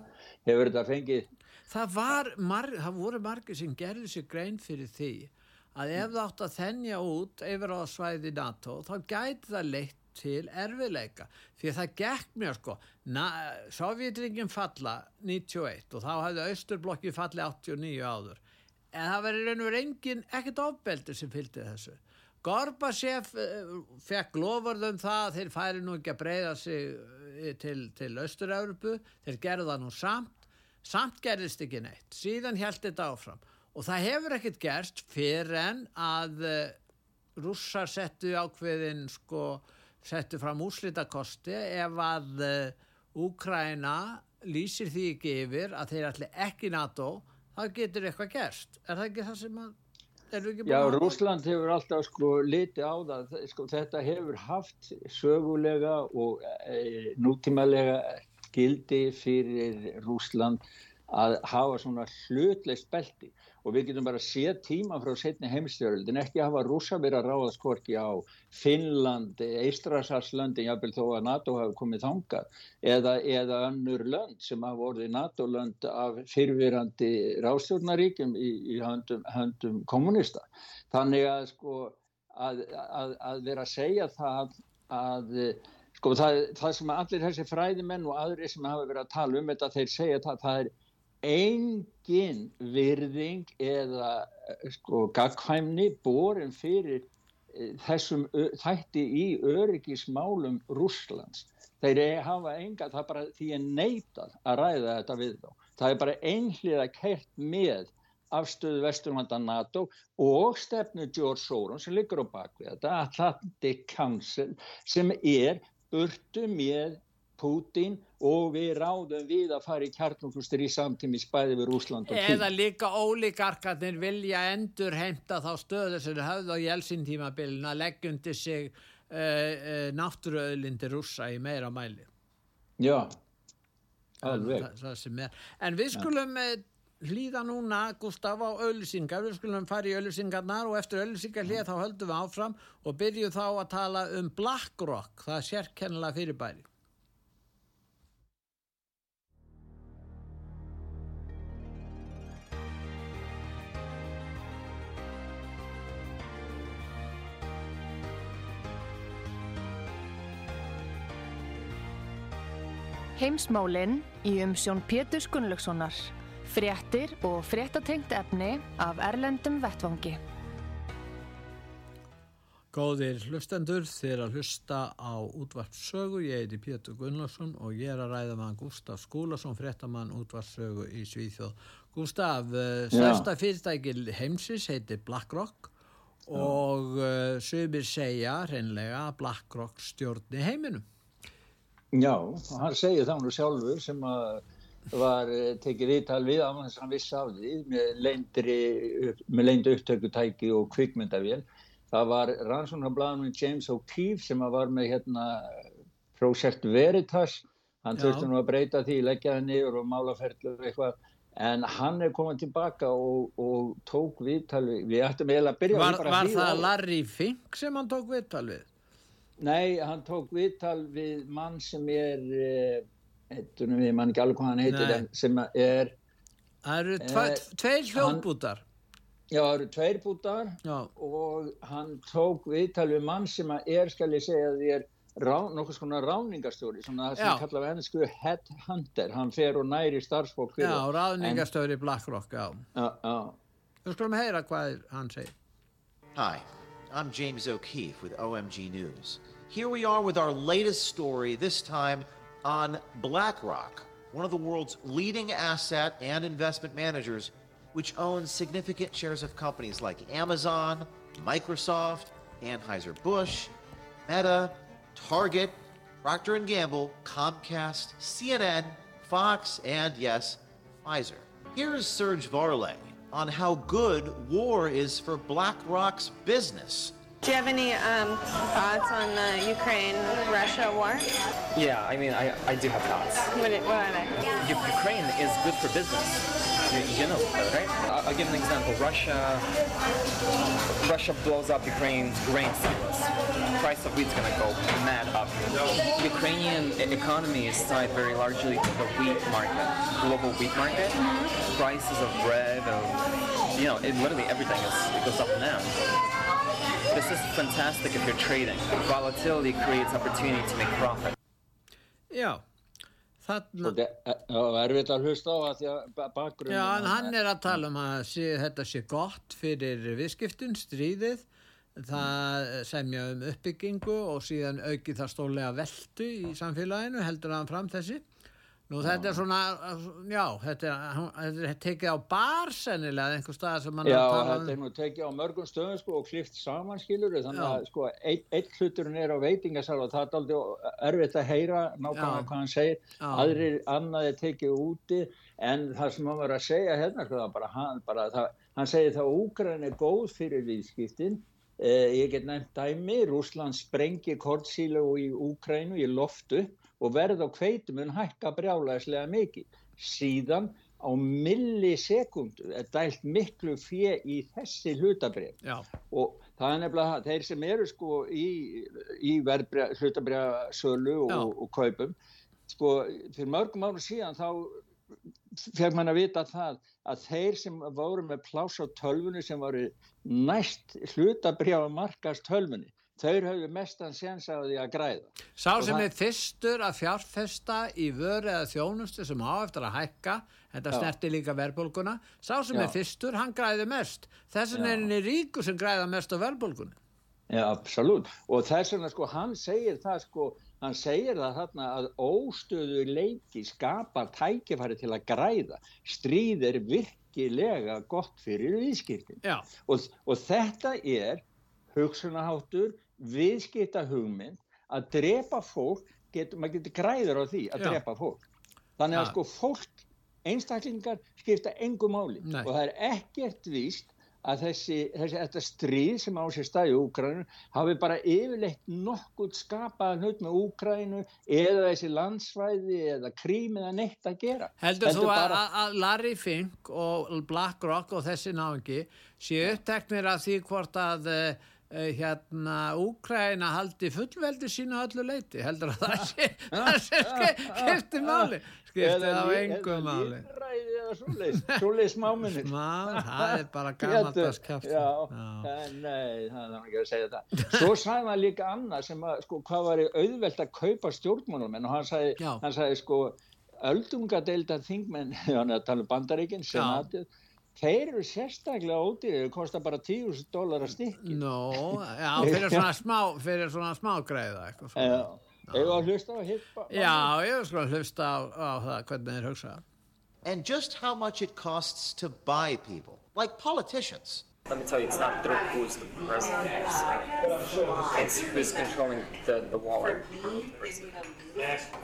Speaker 3: hefur þetta fengið,
Speaker 2: Það, var, mar, það voru margir sem gerðu sér grein fyrir því að ef það átt að þennja út yfir á svæði NATO þá gæti það leitt til erfiðleika því að það gekk mér sko Sovjetringin falla 91 og þá hafði Austurblokki falli 89 áður en það verið raun og verið engin ekkert ofbeldi sem fylgdi þessu. Gorbachev uh, fekk lofurðum það að þeir færi nú ekki að breyða sig uh, til, til Austur-Európu þeir gerðu það nú samt. Samt gerðist ekki neitt. Síðan held þetta áfram. Og það hefur ekkert gerst fyrir en að uh, rússar settu ákveðin sko, settu fram úrslitakosti ef að Úkraina lýsir því ekki yfir að þeir ætli ekki NATO þá getur eitthvað gerst. Er það ekki það sem að
Speaker 3: já, Rúsland hefur alltaf sko litið á það, sko, þetta hefur haft sögulega og e, nútímalega gildi fyrir Rúsland að hafa svona hlutleist belti og við getum bara séð tíma frá setni heimstjöröldin ekki hafa rúsa verið að ráða skorki á Finnland, Eistrasalslöndin, jáfnvel þó að NATO hafi komið þangað eða, eða önnur lönd sem hafa orðið NATO-lönd af fyrirverandi rástjórnaríkjum í, í höndum, höndum kommunista. Þannig að sko að, að, að vera að segja það að sko það, það sem allir þessi fræðimenn og aðri sem hafa verið að tala um þetta þeir segja það, það er engin virðing eða eh, sko gagkvæmni borin fyrir eh, þessum þætti í öryggismálum Rússlands. Þeir e- hafa enga, það er bara því er neitað að ræða þetta við þá. Það er bara einhliða kert með afstöðu Vesturlanda NATO og stefnu George Soros sem liggur á bakvið þetta Atlantic Council sem er burtu með Putin og við ráðum við að fara í kjarnungustur í samtímis bæði við Rúsland og
Speaker 2: Eða
Speaker 3: Kína.
Speaker 2: líka ólíkarkarnir vilja endur heimta þá stöðu sem höfðu á Jelsin tímabilin að leggja undir sig uh, uh, náttúruauðlindir rússa í meira mæli.
Speaker 3: Já, alveg.
Speaker 2: Það, það sem er. En við skulum uh, hlýða núna, Gustaf, á auðlýsingar. Við skulum fara í auðlýsingarnar og eftir auðlýsingar hlýða þá höldum við áfram og byrjum þá að tala um BlackRock, það er sérkennilega fyrirbæri.
Speaker 1: Heimsmálinn í umsjón Pétur Gunnlaugssonar. Fréttir og fréttatengt efni af Erlendum Vettvangi.
Speaker 2: Góðir hlustendur, þeir að hlusta á útvarpssögu, ég heiti Pétur Gunnlaugsson og ég er að ræða með Gustaf Skúlason, fréttamann útvarpssögu í Svíþjóð. Gustaf, uh, stærsta fyrirtæki heimsins heitir BlackRock og uh, sögumir segja hreinlega að BlackRock stjórni heiminum.
Speaker 3: Já, hann segir það nú sjálfur sem að var eh, tekið viðtal við af að hann vissi af því með leyndri, með leyndu upptökutæki og kvikmyndavél. Það var rannsóknarblaðanum James O'Keefe sem að var með hérna Project Veritas. Hann
Speaker 2: Já.
Speaker 3: þurfti nú að breyta því, leggja það niður og málaferðlu eitthvað. En hann er komin tilbaka og, og tók viðtal við. Við ættum eiginlega að byrja
Speaker 2: Var, var það Larry Fink sem hann tók viðtal við?
Speaker 3: Nei, hann tók viðtal við mann sem er, eh, heitunum við, mann ekki alveg hvað hann heitir, en sem er,
Speaker 2: Það eru tve,
Speaker 3: Eh,
Speaker 2: tveir hljóðbútar.
Speaker 3: já, það eru tveir bútar
Speaker 2: Já,
Speaker 3: og hann tók viðtal við mann sem að er, skal ég segja, því er rá, nokkuð svona ráningarstjóri, svona það sem
Speaker 2: Já.
Speaker 3: ég kalla við ennsku headhunter, hann fer og næri starfsfólk fyrir.
Speaker 2: já ráðningastöður í BlackRock, já.
Speaker 3: Já, já.
Speaker 2: Við skulum heyra hvað hann segir.
Speaker 8: Hi, I'm James O'Keefe with OMG News. Here we are with our latest story, this time on BlackRock, one of the world's leading asset and investment managers which owns significant shares of companies like Amazon, Microsoft, Anheuser-Busch, Meta, Target, Procter & Gamble, Comcast, CNN, Fox, and yes, Pfizer. Here's Serge Varley on how good war is for BlackRock's business.
Speaker 9: Do you have any um, thoughts on the Ukraine-Russia war?
Speaker 10: Yeah, I mean, I, I do have thoughts.
Speaker 9: What, what are they?
Speaker 10: Ukraine is good for business. You, you know right? I'll, I'll give an example. Russia, Russia blows up Ukraine's grain silos. Price of wheat's gonna go mad up. Ukrainian e- economy is tied very largely to the wheat market, global wheat market. Mm-hmm. Prices of bread, of you know, it, literally everything is it goes up and down. This is fantastic if you're trading. Volatility creates opportunity to make profit.
Speaker 2: Já, þarna...
Speaker 3: Þetta er erfitt að hlusta á að því að bakgrunn
Speaker 2: Já, en hann er að tala um að sé, þetta sé gott fyrir viðskiptun, stríðið, það semja um uppbyggingu og síðan auki það stólega veldu í samfélaginu, heldur hann fram þessi. Nú þetta er svona, já, þetta er, þetta er tekið á bar sennilega, einhver stað sem hann
Speaker 3: Já,
Speaker 2: að tala
Speaker 3: þetta er
Speaker 2: um.
Speaker 3: nú tekið á mörgum stöðum sko og klift saman skilur þannig
Speaker 2: Já.
Speaker 3: að sko einn ein hluturinn er á veitingasal og það er aldrei erfitt að heyra nákvæmlega
Speaker 2: Já.
Speaker 3: hvað hann segir
Speaker 2: Já.
Speaker 3: aðrir annað er tekið úti en það sem hann var að segja hérna sko, það bara, hann, bara það, hann segir það að Úgræn er góð fyrir viðskiptin ég get nefnt dæmi. Rússland sprengi kortsílu í Úgrænu í loftu og verð á kveitum mun hækka brjálæslega mikið. Síðan á millisekundu er dælt miklu fjö í þessi hlutabrif
Speaker 2: Já,
Speaker 3: og það er nefnilega það, þeir sem eru sko í, í hlutabrifsölu
Speaker 2: Já.
Speaker 3: og, og kaupum. Sko fyrir mörgum árum síðan þá fekk mann að vita það að þeir sem voru með pláss á tölvunni sem voru næst hlutabrifa markast tölvunni þeir höfðu mestan séns á því að græða
Speaker 2: sá sem er fyrstur að fjárfesta í vöru eða þjónustu sem á eftir að hækka, þetta
Speaker 3: Já.
Speaker 2: snerti líka verðbólguna, sá sem
Speaker 3: Já.
Speaker 2: er fyrstur, hann græði mest. Þessin
Speaker 3: Já.
Speaker 2: er henni ríku sem græða mest á verðbólgunni.
Speaker 3: Já, absolutt. Og þess vegna sko, hann segir það sko, hann segir það þarna að óstöðu leiki skapar tækifæri til að græða. Stríð er virkilega gott fyrir viðskiptin. Og, og þetta er hugsunaháttur, viðskipta hugmynd, að drepa fólk, getur, maður getur græður á því að
Speaker 2: Já.
Speaker 3: drepa fólk. Þannig að
Speaker 2: Ja.
Speaker 3: sko fólk, einstaklingar skipta engu máli
Speaker 2: Nei.
Speaker 3: og það er ekkert víst að þessi, þessi þetta stríð sem á sér stað í Úkræninu hafi bara yfirleitt nokkurt skapaðan hlut með Úkrænu eða þessi landsvæði eða krím eða neitt að gera.
Speaker 2: heldur þú að,
Speaker 3: bara-
Speaker 2: að- Larry Fink og BlackRock og þessi náðingi séu uppteknir af því hvort að uh, hérna Úkraina haldi fullveldi sínu að öllu leiti heldur að það sé, <laughs> <laughs> það sé skipti máli. Skipti á engu máli.
Speaker 3: lýðræði eða svoleiðis, svoleiðis smáminni.
Speaker 2: Má, það er bara <laughs>
Speaker 3: Já, en nei, það er ekki að segja það. Svo sagði hann líka annað sem að, sko, hvað var auðvelt að kaupa stjórnmálum, og hann sagði, hann sagði, sko, öldungadeildar þingmenn, hann er að tala um bandaríkinn, senatið, þeir eru sérstaklega ódýrið, þeir kosta bara 10.000 dólar að stykki.
Speaker 2: Nó, já, <laughs> fyrir svona smá fyrir svona smá greiða eitthvað svona.
Speaker 3: Já, eða að hlusta á hitt. ba-
Speaker 2: Já, ég sko að hlusta á, á það hvernig þeir hugsa
Speaker 8: And just how much it costs to buy people, like politicians.
Speaker 10: Let me tell you, it's not through who's the president. It's, it's who's controlling the, the wallet.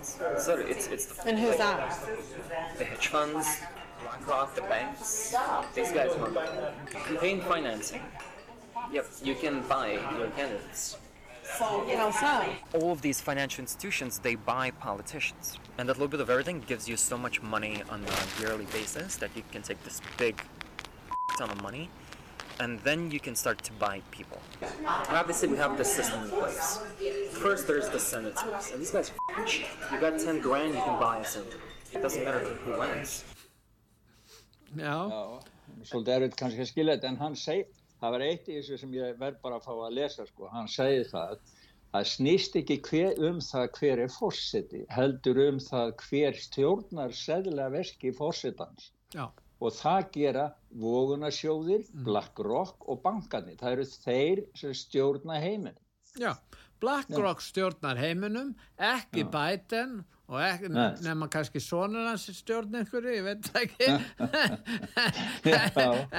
Speaker 10: So it's, it's the,
Speaker 9: And who's that?
Speaker 10: the hedge funds, BlackRock, the banks. These guys want campaign financing. Yep, you can buy your candidates.
Speaker 9: How so?
Speaker 10: All of these financial institutions, they buy politicians. And that little bit of everything gives you so much money on a yearly basis that you can take this big ton of money and then you can start to buy people. Obviously, we have this system in place. First, there's the senators, and these guys are cheap. You got 10 grand, you can buy a senator. It doesn't matter who wins.
Speaker 2: Já,
Speaker 3: Já, svolítið erfitt kannski að skilja þetta, en hann segi, það var eitt í þessu sem ég verð bara að fá að lesa, sko, hann segi það, það snýst ekki hver, um það hver er fórseti, heldur um það hver stjórnar seðlega veski fórsetans.
Speaker 2: já,
Speaker 3: Og það gera vogunarsjóðir,
Speaker 2: Mm.
Speaker 3: BlackRock og bankarnir. Það eru þeir sem stjórna heiminn.
Speaker 2: já BlackRock stjórnar heiminum ekki Biden og ekki,
Speaker 3: Nei.
Speaker 2: nema kannski sonur hans stjórn einhverju, ég veit ekki <laughs>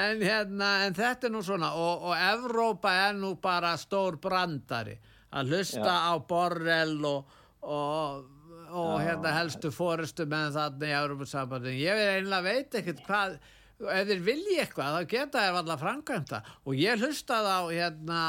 Speaker 2: en hérna en þetta er nú svona og, og Evrópa er nú bara stór brandari að hlusta
Speaker 3: Já.
Speaker 2: á Borrell og, og, og hérna helstu fórustu með þarna í Európa-sambandin ég veit einlega veit ekkert hvað ef þeir vilji eitthvað þá geta þeir alltaf framkvæmta og ég hlustaði á hérna,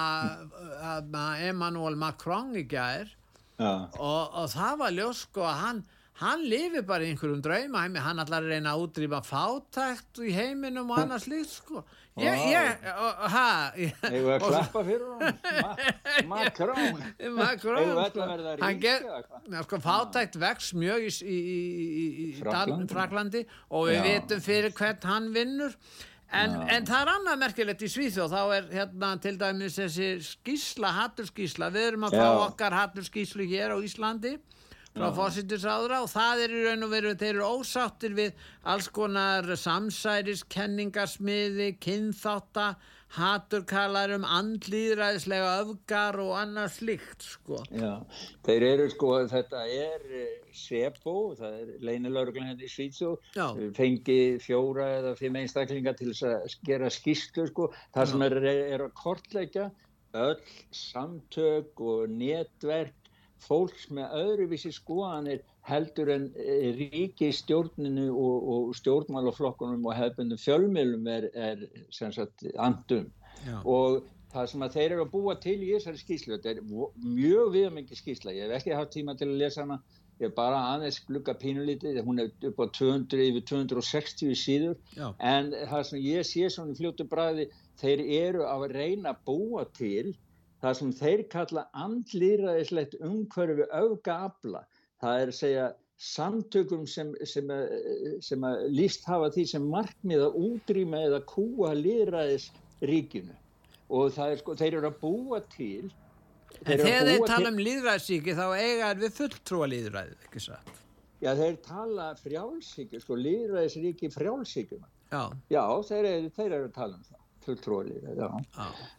Speaker 2: hérna Emmanuel Macron í
Speaker 3: Já.
Speaker 2: Og, og það var ljós sko að hann hann lifi bara í einhverjum drauma hann að reyna að útrýma fátækt í heiminum og annars líkt sko ég, ég, og, ha ég,
Speaker 3: við að klappa fyrir hann? Ma <laughs> Macron.
Speaker 2: Macron sko. sko, fátækt vex mjög í, í, í, í, í
Speaker 3: Frakklandi.
Speaker 2: Dan- Fraklandi og við vitum fyrir hvert hann vinnur en, en það er annað merkilegt í Svíþjóð. Þá er hérna til dæmis þessi skísla, hatturskísla við erum að fá
Speaker 3: Já.
Speaker 2: okkar hatturskíslu hér á Íslandi frá fósittisráðra og það er í raun og veru þeir eru ósáttir við alls konar samsæris, kenningarsmiði, kynþátta haturkalar um andlýðræðislega öfgar og annað slikt sko.
Speaker 3: Já, þeir eru sko, þetta er eh, SEPO, það er leynilörglan hérna í Svítsjó,
Speaker 2: Já.
Speaker 3: fengi fjóra eða fimm einstaklinga til þess að gera skýrslu sko, það sem er, er að kortleggja öll samtök og netverk fólks með öðruvísi skoðanir heldur en eh, ríki stjórninu og, og stjórnmálaflokkunum og hefbundum fjölmiðlum er, er sem sagt andum
Speaker 2: Já.
Speaker 3: og það sem að þeir eru að búa til í þessari skýslu, þetta er mjög viðamengi skýsla, ég hef ekki haft tíma til að lesa hana, ég hef bara aðeins glugga pínulítið, hún er upp á 200, yfir 260 síður,
Speaker 2: Já.
Speaker 3: en það sem ég sé svona í fljótu bræði, þeir eru að reyna að búa til það sem þeir kalla andlýraðislegt umhverfi öfgaabla, það er að segja samtökum sem, sem, að- sem að líst hafa því sem markmið að útrýma eða kúa lýraðis ríkinu og það er sko, þeir eru að búa til
Speaker 2: En
Speaker 3: að
Speaker 2: þegar þeir tala
Speaker 3: til-
Speaker 2: um líðræðsíki þá eiga er við fulltrúa líðræðið, ekki satt?
Speaker 3: Já, þeir tala frjálsíkju, sko, lýðræðisríki frjálsíkjuna.
Speaker 2: Já.
Speaker 3: Já, þeir eru, þeir eru að tala um það, fulltrúalýra. Já.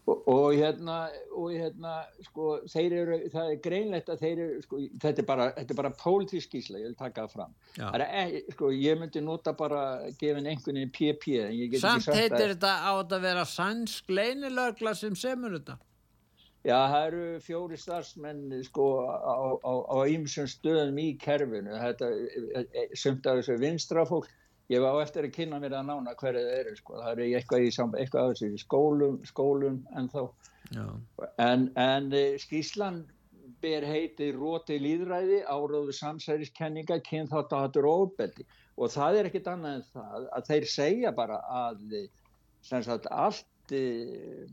Speaker 3: Og, og hérna, og hérna, sko, þeir eru, það er greinlegt að þeir eru, sko, þetta er bara, þetta er bara pólitísk ísla, ég vil taka það fram. Það er, sko, ég myndi nota bara gefin einhvern veginn PP, en ég get
Speaker 2: Samt
Speaker 3: ekki sagt
Speaker 2: heitir þetta á þetta að vera sænsk leinilögla sem semur þetta.
Speaker 3: Já, það eru fjóri starfsmenn sko á, ýmsum stöðum í kerfinu. Þetta, e, e, sumt af þessu vinstra fólk, ég var á eftir að kynna mér að nána hverju það eru. Sko. Það eru eitthvað, í, sam- eitthvað þessu í skólum, skólum en þá. En, en eh, skýslan ber heiti róti líðræði, áróðu samsæriskenninga, kynþáttahatur og óbeldi. Og það er ekkit annað en það að þeir segja bara að sagt allt eh,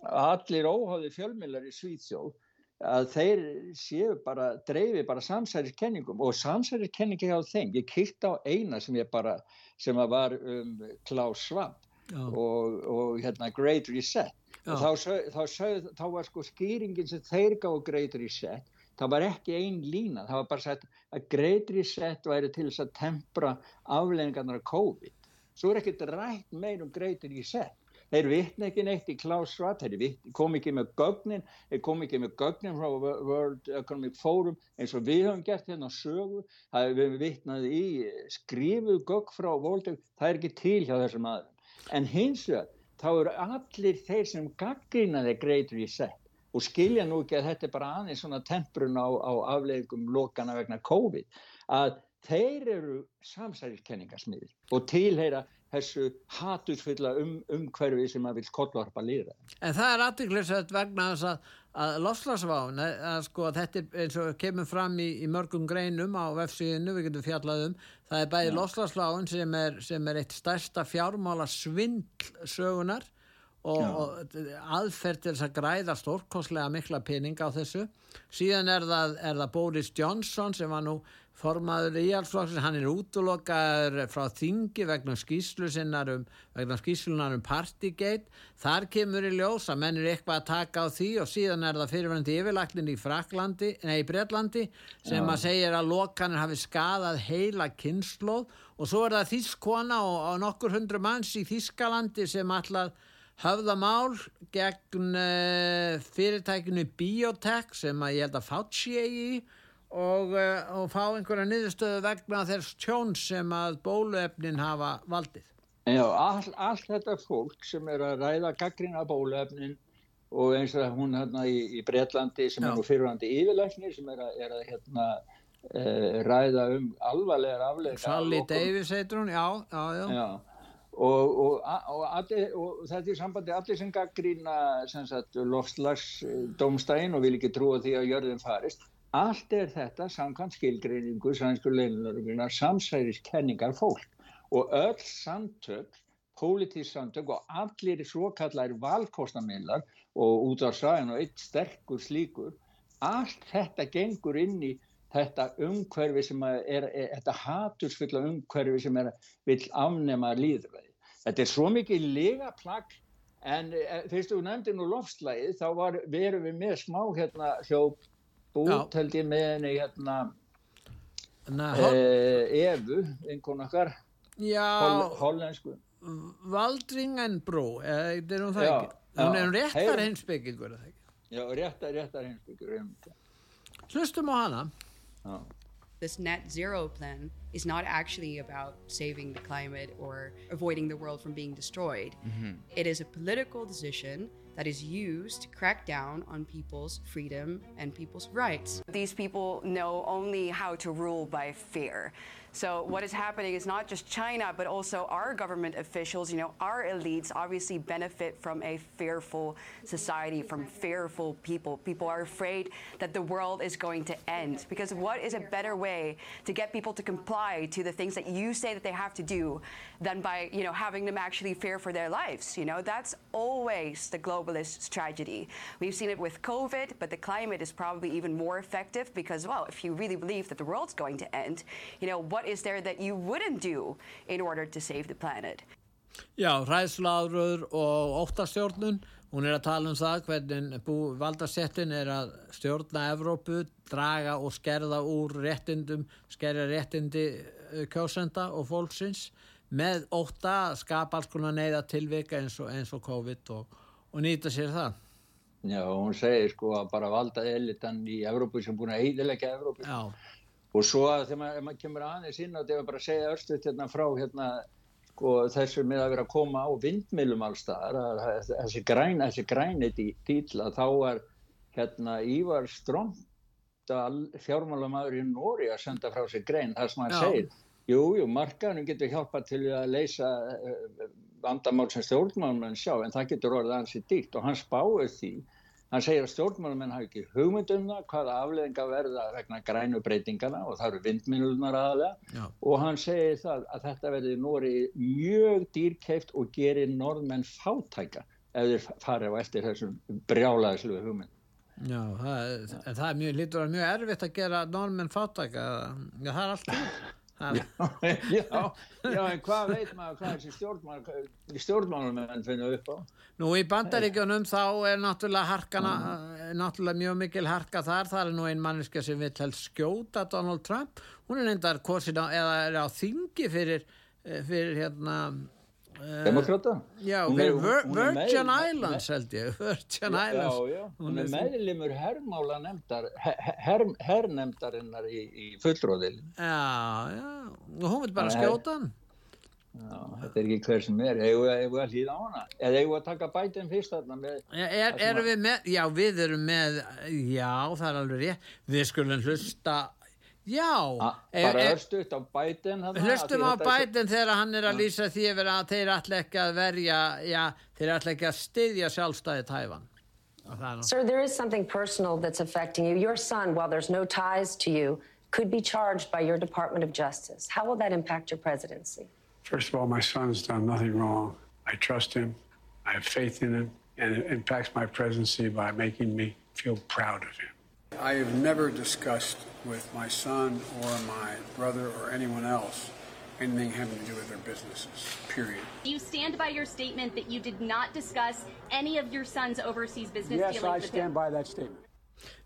Speaker 3: allir óháði fjölmiðlar í Svíþjóð að þeir séu bara, dreifi bara samsæriskenningum og samsæriskenningi hjá þeim, ég kýrt á eina sem ég bara, sem að var um Klaus Schwab og, og hérna Great Reset. Og þá, þá, sög, þá var sko skýringin sem þeir gáðu Great Reset það var ekki ein lína, það var bara sagt að Great Reset væri til þess að tempra aflengarnar af COVID. Svo er ekkert rætt meir um Great Reset þeir vitna ekki neitt í Klaus Schwab þeir kom ekki með gögnin þeir kom ekki með gögnin frá Wo- World Economic Forum eins og við höfum gert hérna sögu. Það er við vitnað í skrifuð gögn frá Economic það er ekki til hjá þessum aðeins en hins vegar þá eru allir þeir sem gaggrina þeir Great Reset og skilja nú ekki að þetta er bara aðeins svona temprun á, á afleggum lokana vegna COVID að þeir eru samsæriskenningasmiðir og tilheyra þessu hatusfulla um, umhverfi sem að vil kollvarpa líra.
Speaker 2: En það er aðtiklisvægt vegna þess að, að lofslagsváin, að sko að þetta er eins og kemur fram í, í mörgum greinum á vefsíðinu, við getum fjallað um, það er bæði lofslagsváin sem er, sem er eitt stærsta fjármála svindl sögunar og, og aðferð til þess að græða stórkostlega mikla pening á þessu. Síðan er það, er það Boris Johnson sem var nú formaður í allflokksins, hann er útlokaður frá þingi vegna skýslu sinnar um, vegna skýslunar um Partygate, þar kemur í ljós að menn er eitthvað að taka á því og síðan er það fyrirvændi yfirlæknin í í Bretlandi sem
Speaker 3: Já.
Speaker 2: að segja að lokanir hafi skadað heila kynnslóð og svo er það þískona og, og nokkur hundru manns í Þískalandi sem allar höfða mál gegn uh, fyrirtækinu Biotech sem að ég held að Fauci eigi í og, uh, og fá einhverja niðurstöðu vegna þess tjón sem að bóluefnin hafa valdið.
Speaker 3: Já, all, allt þetta fólk sem er að ræða gaggrina bóluefnin og eins og hún hérna í, í Breitlandi sem
Speaker 2: Já.
Speaker 3: er nú fyrirhandi yfirlæknir sem er að, er að hérna uh, ræða um alvarlegar afleika.
Speaker 2: Sally Davis heitur hún, já, já, já.
Speaker 3: Já, og, og, og, allir, og þetta er sambandi allir sem gaggrína lofslagsdómstægin og vil ekki trúa því að jörðin farist. Allt er þetta samkvæmt skilgreiningu sænsku leinlörglunar samsæriskenningar fólk og öll samtök, pólitísk samtök og allir svo kallar valkostamillar og út á sæðin og eitt sterkur slíkur, allt þetta gengur inn í þetta umhverfi sem er, er þetta hatursfulla umhverfi sem er vil afnema líðræði. Þetta er svo mikið lega plagg en eh, fyrst þú nefndi nú lofslægið þá var, verum við með smá hérna hljóp út held ég með henni hérna
Speaker 2: Na,
Speaker 3: eh, Evu, einhvern okkar
Speaker 2: Já,
Speaker 3: hol, hollensku.
Speaker 2: Valdringenbrú, eða er hún það
Speaker 3: Já,
Speaker 2: ekki? Hún
Speaker 3: já.
Speaker 2: er um réttar
Speaker 3: Heyr-
Speaker 2: heimsbyggingur, eða ekki?
Speaker 3: Já, réttar, réttar heimsbyggur. einmitt.
Speaker 2: Hlustum á hana.
Speaker 3: Já.
Speaker 11: This net zero plan is not actually about saving the climate or avoiding the world from being destroyed. It is a political decision that is used to crack down on people's freedom and people's rights.
Speaker 12: These people know only how to rule by fear. So what is happening is not just China, but also our government officials, you know, our elites obviously benefit from a fearful society, from fearful people. People are afraid that the world is going to end. Because what is a better way to get people to comply to the things that you say that they have to do than by, you know, having them actually fear for their lives? You know, that's always the globalists' tragedy. We've seen it with COVID, but the climate is probably even more effective because, well, if you really believe that the world's going to end, you know, what is there that you wouldn't do in order to save the planet?
Speaker 2: Já, ræðslaðröður og óttastjórnun, hún er að tala um það hvernig bú, valdasettin er að stjórna Evrópu, draga og skerða úr réttindum, skerja réttindi eh, kjósenda og fólksins með ótta að skapa alls konar neyða tilvika eins og, eins og COVID og, og nýta sér það.
Speaker 3: Já, hún segir sko að bara valda elitan í Evrópu sem búin að eidilegja Evrópu.
Speaker 2: Já.
Speaker 3: Og svo að þegar maður, maður kemur aðeins inn á þetta, ef maður bara að segja örstuðt hérna frá hérna, sko, þessu með að vera að koma á vindmilum allstaðar, að að þessi græn, þessi græni dýl að þá var hérna Ívar Ströndal, fjármálamæður í Nóri að senda frá sig grein, þar sem hann
Speaker 2: Já.
Speaker 3: segir, jú, jú, markaðunum getur hjálpað til að leysa uh, vandamál sem stjórnmálmenn sjá, en það getur orðið ansi dýrt og hann spáir því Hann segir að stjórnmálamenn hafi ekki hugmynd um það hvaða afleðinga verða vegna grænu breytingana og það eru vindminnulunar aðalega og hann segir það að þetta verði Nóri mjög dýrkeift og gerir norðmenn fátæka ef þeir fari á eftir þessum brjálaðislu hugmynd.
Speaker 2: Já, það, það er mjög, lítur að mjög erfitt að gera normenn fátæka, það er allt það. <laughs>
Speaker 3: já, já, en hvað veit maður hvað þessi stjórnmál, stjórnmálamenn finna upp á?
Speaker 2: Nú í bandaríkjunum þá er náttúrulega harkana, er náttúrulega mjög mikil harka þar, það er nú ein manneska sem vill helst skjóta Donald Trump, hún er reyndar kosin á, eða er á þingi fyrir, eh, fyrir hérna
Speaker 3: Demokrata?
Speaker 2: Já,
Speaker 3: Hún
Speaker 2: fyrir
Speaker 3: er-
Speaker 2: Vir Virgin
Speaker 3: með-
Speaker 2: Islands held ég, Virgin
Speaker 3: Já,
Speaker 2: Islands
Speaker 3: já, já.
Speaker 2: Hún
Speaker 3: er meðlimur herrmála nefndar, her, herrnefndarinnar í, í fullróðil.
Speaker 2: Já, já, og hún vil bara skjóta hann
Speaker 3: Já, þetta er ekki hver sem er. Eigum við að hlýða á hana? Eða eigum við að taka bætinn fyrst þarna með...
Speaker 2: Já, Er, erum við með, já við erum með, já það er alveg rétt, við skulum hlusta, já, ef-
Speaker 3: Bara
Speaker 2: ef-
Speaker 3: örstuðt á bætinn þarna.
Speaker 2: hlustum á bætin þegar hann er að lýsa því að þeir ætla ekki að verja, já þeir ætla ekki að styðja sjálfstæði tæfan. Og það er nú-
Speaker 13: Sir, there is something personal that's affecting you. Your son, while there's no ties to you, could be charged by your Department of Justice. How will that impact your presidency?
Speaker 14: First of all, my son's done nothing wrong. I trust him. I have faith in him. And it impacts my presidency by making me feel proud of him. I have never discussed with my son or my brother or anyone else anything having to do with their businesses, period.
Speaker 15: Do you stand by your statement that you did not discuss any of your son's overseas business
Speaker 14: Yes,
Speaker 15: dealings
Speaker 14: I
Speaker 15: with him?
Speaker 14: stand by that statement.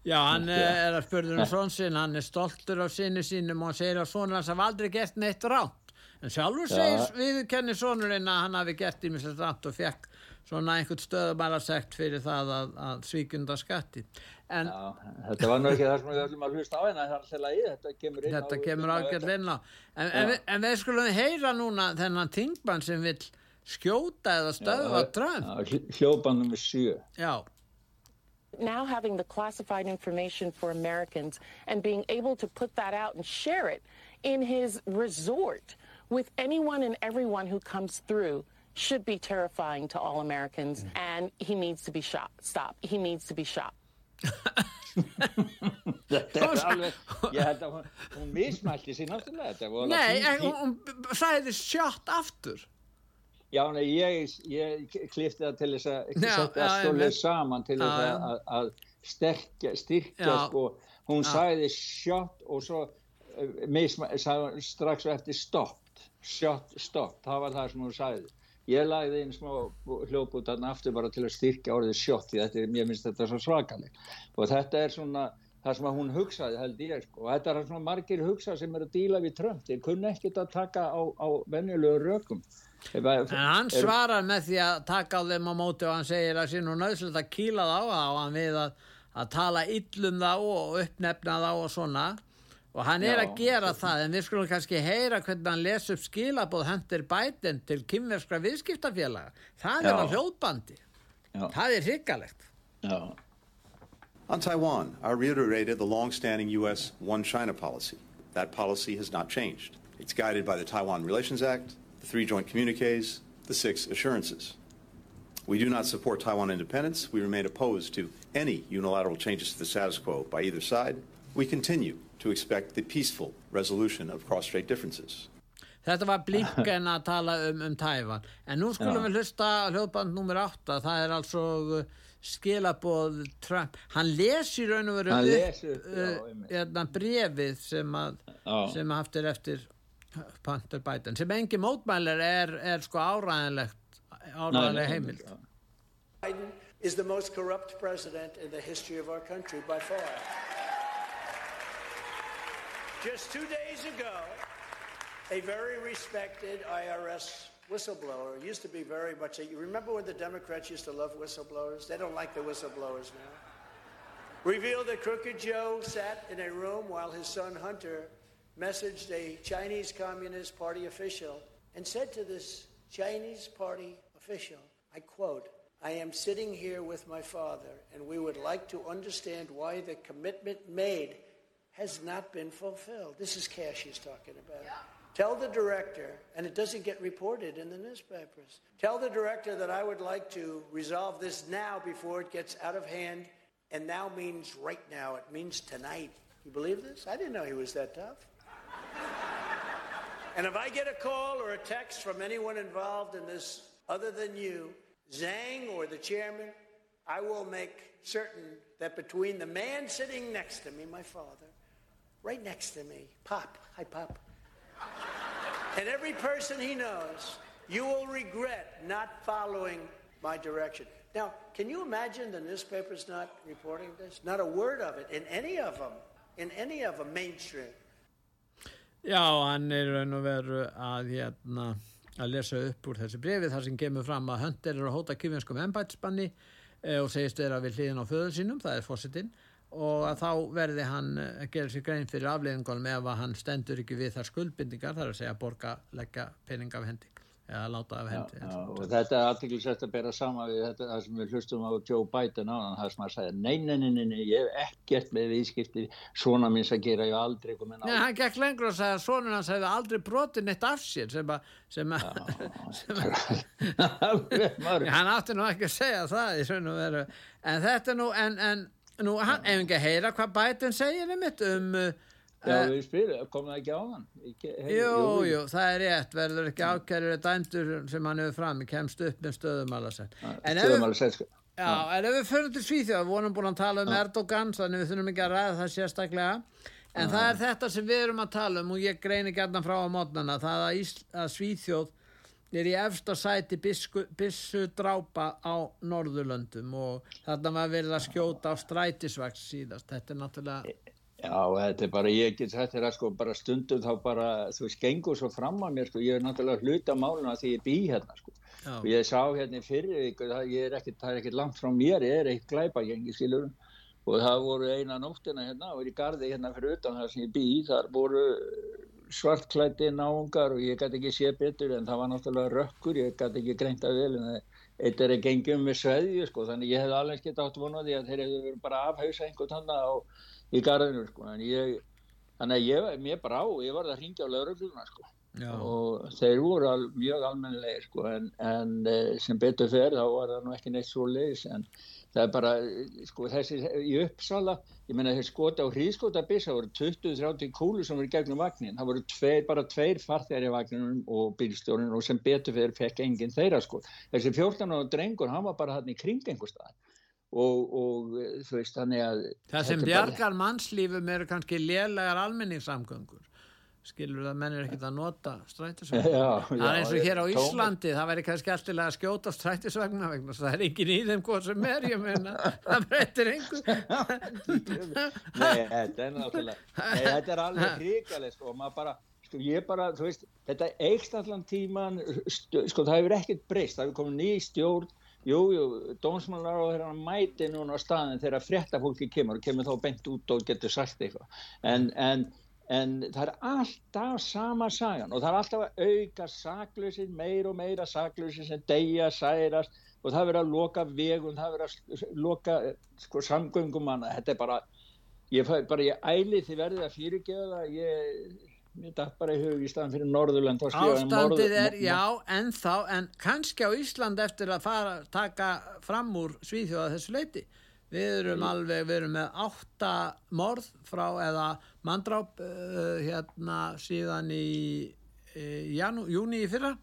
Speaker 2: Já, hann eh, er að spurður um svon sinn, hann er stoltur af sinni sínum og hann segir að svonur hans hafa aldrei gert neitt rátt. En sjálfur
Speaker 3: Já.
Speaker 2: segir viðurkenni svonurinn að hann hafi gert ímislegt rátt og fekk svona einhvern stöðumæla sekt fyrir það að, að svíkunda skatti. En
Speaker 3: Já, þetta var nú ekki það sem við höfum að hlusta á en það er alltaf lagi, þetta kemur inn
Speaker 2: þetta
Speaker 3: á,
Speaker 2: kemur ágjörð inn á. En, en, en við skulum heyra núna þennan tingbann sem vil skjóta eða stöðva Trump.
Speaker 3: hljópanum við sjö.
Speaker 2: Já.
Speaker 16: Now having the classified information for Americans and being able to put that out and share it in his resort with anyone and everyone who comes through should be terrifying to all Americans and he needs to be shot. Stop. He needs to be shot. <laughs>
Speaker 3: þetta er alveg ég held að hún, hún mismælti sér náttúrulega þetta var alveg
Speaker 2: Nei, en hún, hún sæði sjátt aftur
Speaker 3: Já, nei, ég, ég klifti það til þess að ekki
Speaker 2: Já,
Speaker 3: setja
Speaker 2: já,
Speaker 3: leið saman til
Speaker 2: Já,
Speaker 3: þess
Speaker 2: já.
Speaker 3: að, að, að sterkja, styrkja
Speaker 2: Já.
Speaker 3: sko, hún
Speaker 2: Já.
Speaker 3: sagði shot og svo sagði, hún strax eftir stopped, shot, stopped, það var það sem hún sagði. Ég lagði inn smá hljóp út þarna aftur bara til að styrkja orðið shot því þetta, er- mér finnst þetta svo svakaleg og þetta er svona það sem að hún hugsaði held ég sko. og þetta er það að margir hugsa sem eru að díla við Trump, þeir kunna ekkert að taka á, á venjulegu rökum.
Speaker 2: En hann
Speaker 3: Er-
Speaker 2: svarar með því að taka á þeim á móti og hann segir að sé nú nöðslega að kýla þá á hann við að, að tala illum þá og uppnefna þá og svona og hann er
Speaker 3: Já,
Speaker 2: að gera það en við skulum kannski heyra hvernig hann les upp skilabóð hendur Biden til kymverskra viðskiptafélaga það er
Speaker 3: Já.
Speaker 2: á hljóðbandi
Speaker 3: Já.
Speaker 2: það er hryggalegt
Speaker 17: On Taiwan, I reiterated the long-standing U.S. One China policy. That policy has not changed. It's guided by the Taiwan Relations Act, the three joint communiques, the six assurances. We do not support Taiwan independence. We remain opposed to any unilateral changes to the status quo by either side. We continue to expect the peaceful resolution of cross-strait differences.
Speaker 2: Þetta var Blinken að tala um, um Tæfan. En nú skulum
Speaker 17: Já.
Speaker 2: við hlusta á hljóðband nummer 8. Það er altså skilabóð Trump. Hann lesi raun og veru upp, uh, hérna, brefið sem að, sem að haft er eftir Hunter Biden. Sem engi mótmælir er, er sko áræðanlegt, áræðanlega heimild.
Speaker 18: Biden is the most corrupt president in the history of our country by far. Just two days ago, a very respected IRS whistleblower used to be very much. A, you remember when the Democrats used to love whistleblowers? They don't like the whistleblowers now. Revealed that Crooked Joe sat in a room while his son Hunter messaged a Chinese Communist Party official and said to this Chinese Party official, I quote, I am sitting here with my father, and we would like to understand why the commitment made has not been fulfilled. This is Cash he's talking about. Tell the director, and it doesn't get reported in the newspapers. Tell the director that I would like to resolve this now before it gets out of hand. And now means right now. It means tonight. You believe this? I didn't know he was that tough. <laughs> And if I get a call or a text from anyone involved in this other than you, Zhang or the chairman, I will make certain that between the man sitting next to me, my father, right next to me, Pop, hi Pop, and every person he knows, you will regret not following my direction. Now, can you imagine the newspapers not reporting this? Not a word of it in any of them, in any of them mainstream.
Speaker 2: Já, hann er raun og veru að, hérna, að lesa upp úr þessi brefi þar sem kemur fram að Hunter er að hóta kifjanskum embætisbanni e, og segist vera við hliðin á föður sínum, það er fósitinn og að þá verði hann eh, að gera sér grein fyrir afleiðingunum ef að hann stendur ekki við þar skuldbindingar, það er að segja borga, leggja pening af hendi eða láta af hendi.
Speaker 3: Já, og þetta er aðtiklisett að bera sama við þetta það sem við hlustum á Joe Biden á það sem að segja, nei, nei, nei, nei, nei, ég hef ekkert með viðskipti svona minns að gera ég aldrei
Speaker 2: Nei, hann gekk lengur og að sonun hans hefði aldrei brotið neitt af sér sem að, að, <laughs> að <laughs> hann átti nú ekki að segja það svona en þetta nú, en, en nú, hann, ef ekki að heyra hvað Biden segir um mitt um,
Speaker 3: Já,
Speaker 2: uh,
Speaker 3: við spyrum, kom það ekki á hann? Ekki, hey,
Speaker 2: jú, jú, það er rétt, verður ekki ákærið dæmdur sem hann hefur fram, kemst upp með við-
Speaker 3: Stöðumalasett, sko.
Speaker 2: Já, en ef við förum til Svíþjóð, við vorum búin að tala um
Speaker 3: Já.
Speaker 2: Erdogan, þannig við þurfum ekki að ræða það sérstaklega, en það er þetta sem við erum að tala um og ég greini gætna frá á mótnana, það að, að Svíþjóð er í efsta sæti bisku, bissu drápa á Norðurlöndum og þarna var verið að skjóta á strætisvaks síðast, þetta er náttúrulega
Speaker 3: Já, þetta er bara, ég get sagt þér að sko bara stundum þá bara, þú veist, gengur svo fram á mér sko, ég er náttúrulega hluta máluna því ég bý hérna sko.
Speaker 2: Já.
Speaker 3: Og ég sá hérna fyrir ég er ekkert, það er ekkert langt frá mér, ég er eitt glæpagengi, skilur. Og það voru eina nóttina hérna, og í gardi hérna fyrir utan það sem ég bý, þar voru svartklætti náungar og ég gæti ekki sé betur en það var náttúrulega rökkur, ég gæti ekki greint að vel en eitt er að gengjum með sveðju sko, þannig ég hef alveg gett átt vonaði að þeir hefur verið bara að afhausa einhvern þannig á í garðinu sko, en ég, þannig að ég, mér bara á, ég var að ringja á laurugluna sko
Speaker 2: Já.
Speaker 3: og þeir voru al, mjög almennilegir sko, en, en eh, sem betur fer þá var það nú ekki neitt svo leiðis en það er bara, eh, sko þessi í uppsala, ég menna þeir skota á hríðskota bissa, það voru 20-30 kúlu sem voru gegnum vagnin, það voru tveir, bara tveir farþegar í vagninum og bílstjórnin og sem betur fyrir fekk enginn þeirra sko, þessi 14 ára drengur, hann var bara hann í kring einhver stað og, og eh, þú veist þannig að
Speaker 2: Það sem
Speaker 3: er bara-
Speaker 2: bjargar mannslífum eru kannski lélegar almenningssamgöngur skilur það menn er ekkert að nota strætisvagna
Speaker 3: Já,
Speaker 2: það er eins og hér á. Íslandi það væri kannski alltilega að skjóta að það er engin í þeim hvað sem er ég meina, það breytir einhver <laughs>
Speaker 3: Nei, þetta er náttúrulega Nei, þetta er alveg hrikalegt sko, og maður bara, sko, ég bara, þú veist þetta eikst allan tíman sko, það hefur ekkert breyst, það hefur komið ný stjórn Jú, jú, dómsmálar á þeirra mæti núna á staðin þegar frétta fólki kemur og kemur þá beint út og getur sagt eitthvað. En, en, en það er alltaf sama sagan og það er alltaf að auka saklausir, meir og meira saklausir sem deyja, særast og það verður að loka vegum, það verður að loka sko, samgöngum manna. Þetta er bara, ég, bara, ég æli því verðið að fyrirgefa það, ég, mér datt bara í hug í staðan fyrir Norðurland. þá ég
Speaker 2: ástandið er, já, ennþá en kannski á Ísland eftir að fara taka fram úr Svíþjóða þessu leiti við erum alveg, við erum með átta morð frá eða mandráp uh, hérna síðan í uh, janú, júni í fyrra.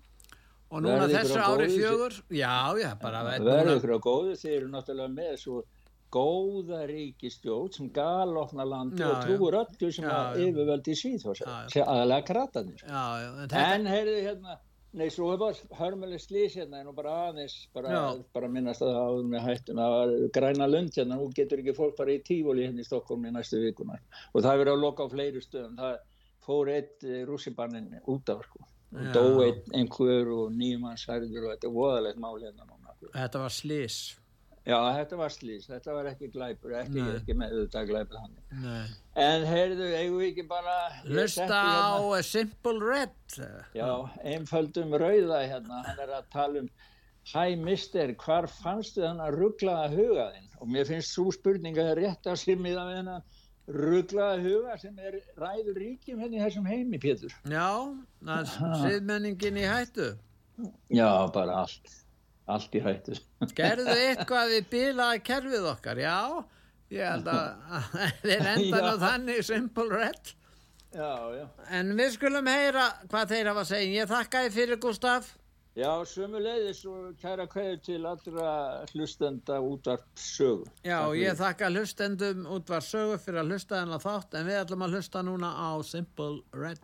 Speaker 2: Og núna þessu ári fjögur já, já, bara
Speaker 3: verður ykkur á góðu þeir eru náttúrulega með svo góða ríkistjóð sem galofna landi
Speaker 2: Já,
Speaker 3: og trúur öllu sem að yfirvöldi sem aðalega kratanir
Speaker 2: en
Speaker 3: heyrðu hérna nei svo var hörmuleg slís hérna en nú bara aðeins bara, bara minnast að það áður með hættun það var græna lund hérna. Nú getur ekki fólk bara í tífóli hérna í Stokkólm í næstu vikunar og það er verið að loka á fleiri stöðum. Það fór eitt rússibannin út af sko. Dó einn einhver og nýjum hans særður og þetta er voðalegt máli hérna núna
Speaker 2: þetta var slís
Speaker 3: Já, þetta var slís, þetta var ekki glæpur, ekki, ekki með auðvitað glæpur hann.
Speaker 2: Nei.
Speaker 3: En heyrðu, eigum við ekki bara...
Speaker 2: hlusta
Speaker 3: setti
Speaker 2: á
Speaker 3: hérna-
Speaker 2: Simple Red
Speaker 3: Já, einföldum rauða hérna, hann er að tala um Hæ mister, hvar fannstu þannig rugglaða hugaðinn? Og mér finnst svo spurninga rétt að simmiða við hennar rugglaða huga sem er ræður ríkjum henni í þessum heimi, Pétur.
Speaker 2: já, það er siðmenningin í hættu
Speaker 3: Já, bara allt, allt í hættu.
Speaker 2: Gerðu eitthvað við bilaði kerfið okkar, já, ég held að að <laughs> þeir enda nú
Speaker 3: Já.
Speaker 2: þannig simple red.
Speaker 3: Já, já.
Speaker 2: En við skulum heyra hvað þeir hafa að segja. Ég þakka þið fyrir Gustaf.
Speaker 3: Já, sömu leiðis og kæra kveður til allra hlustenda útvarp sögu.
Speaker 2: Já, og ég þakka hlustendum út var sögu fyrir að hlusta þennan þátt, en við ætlum að hlusta núna á Simple Red.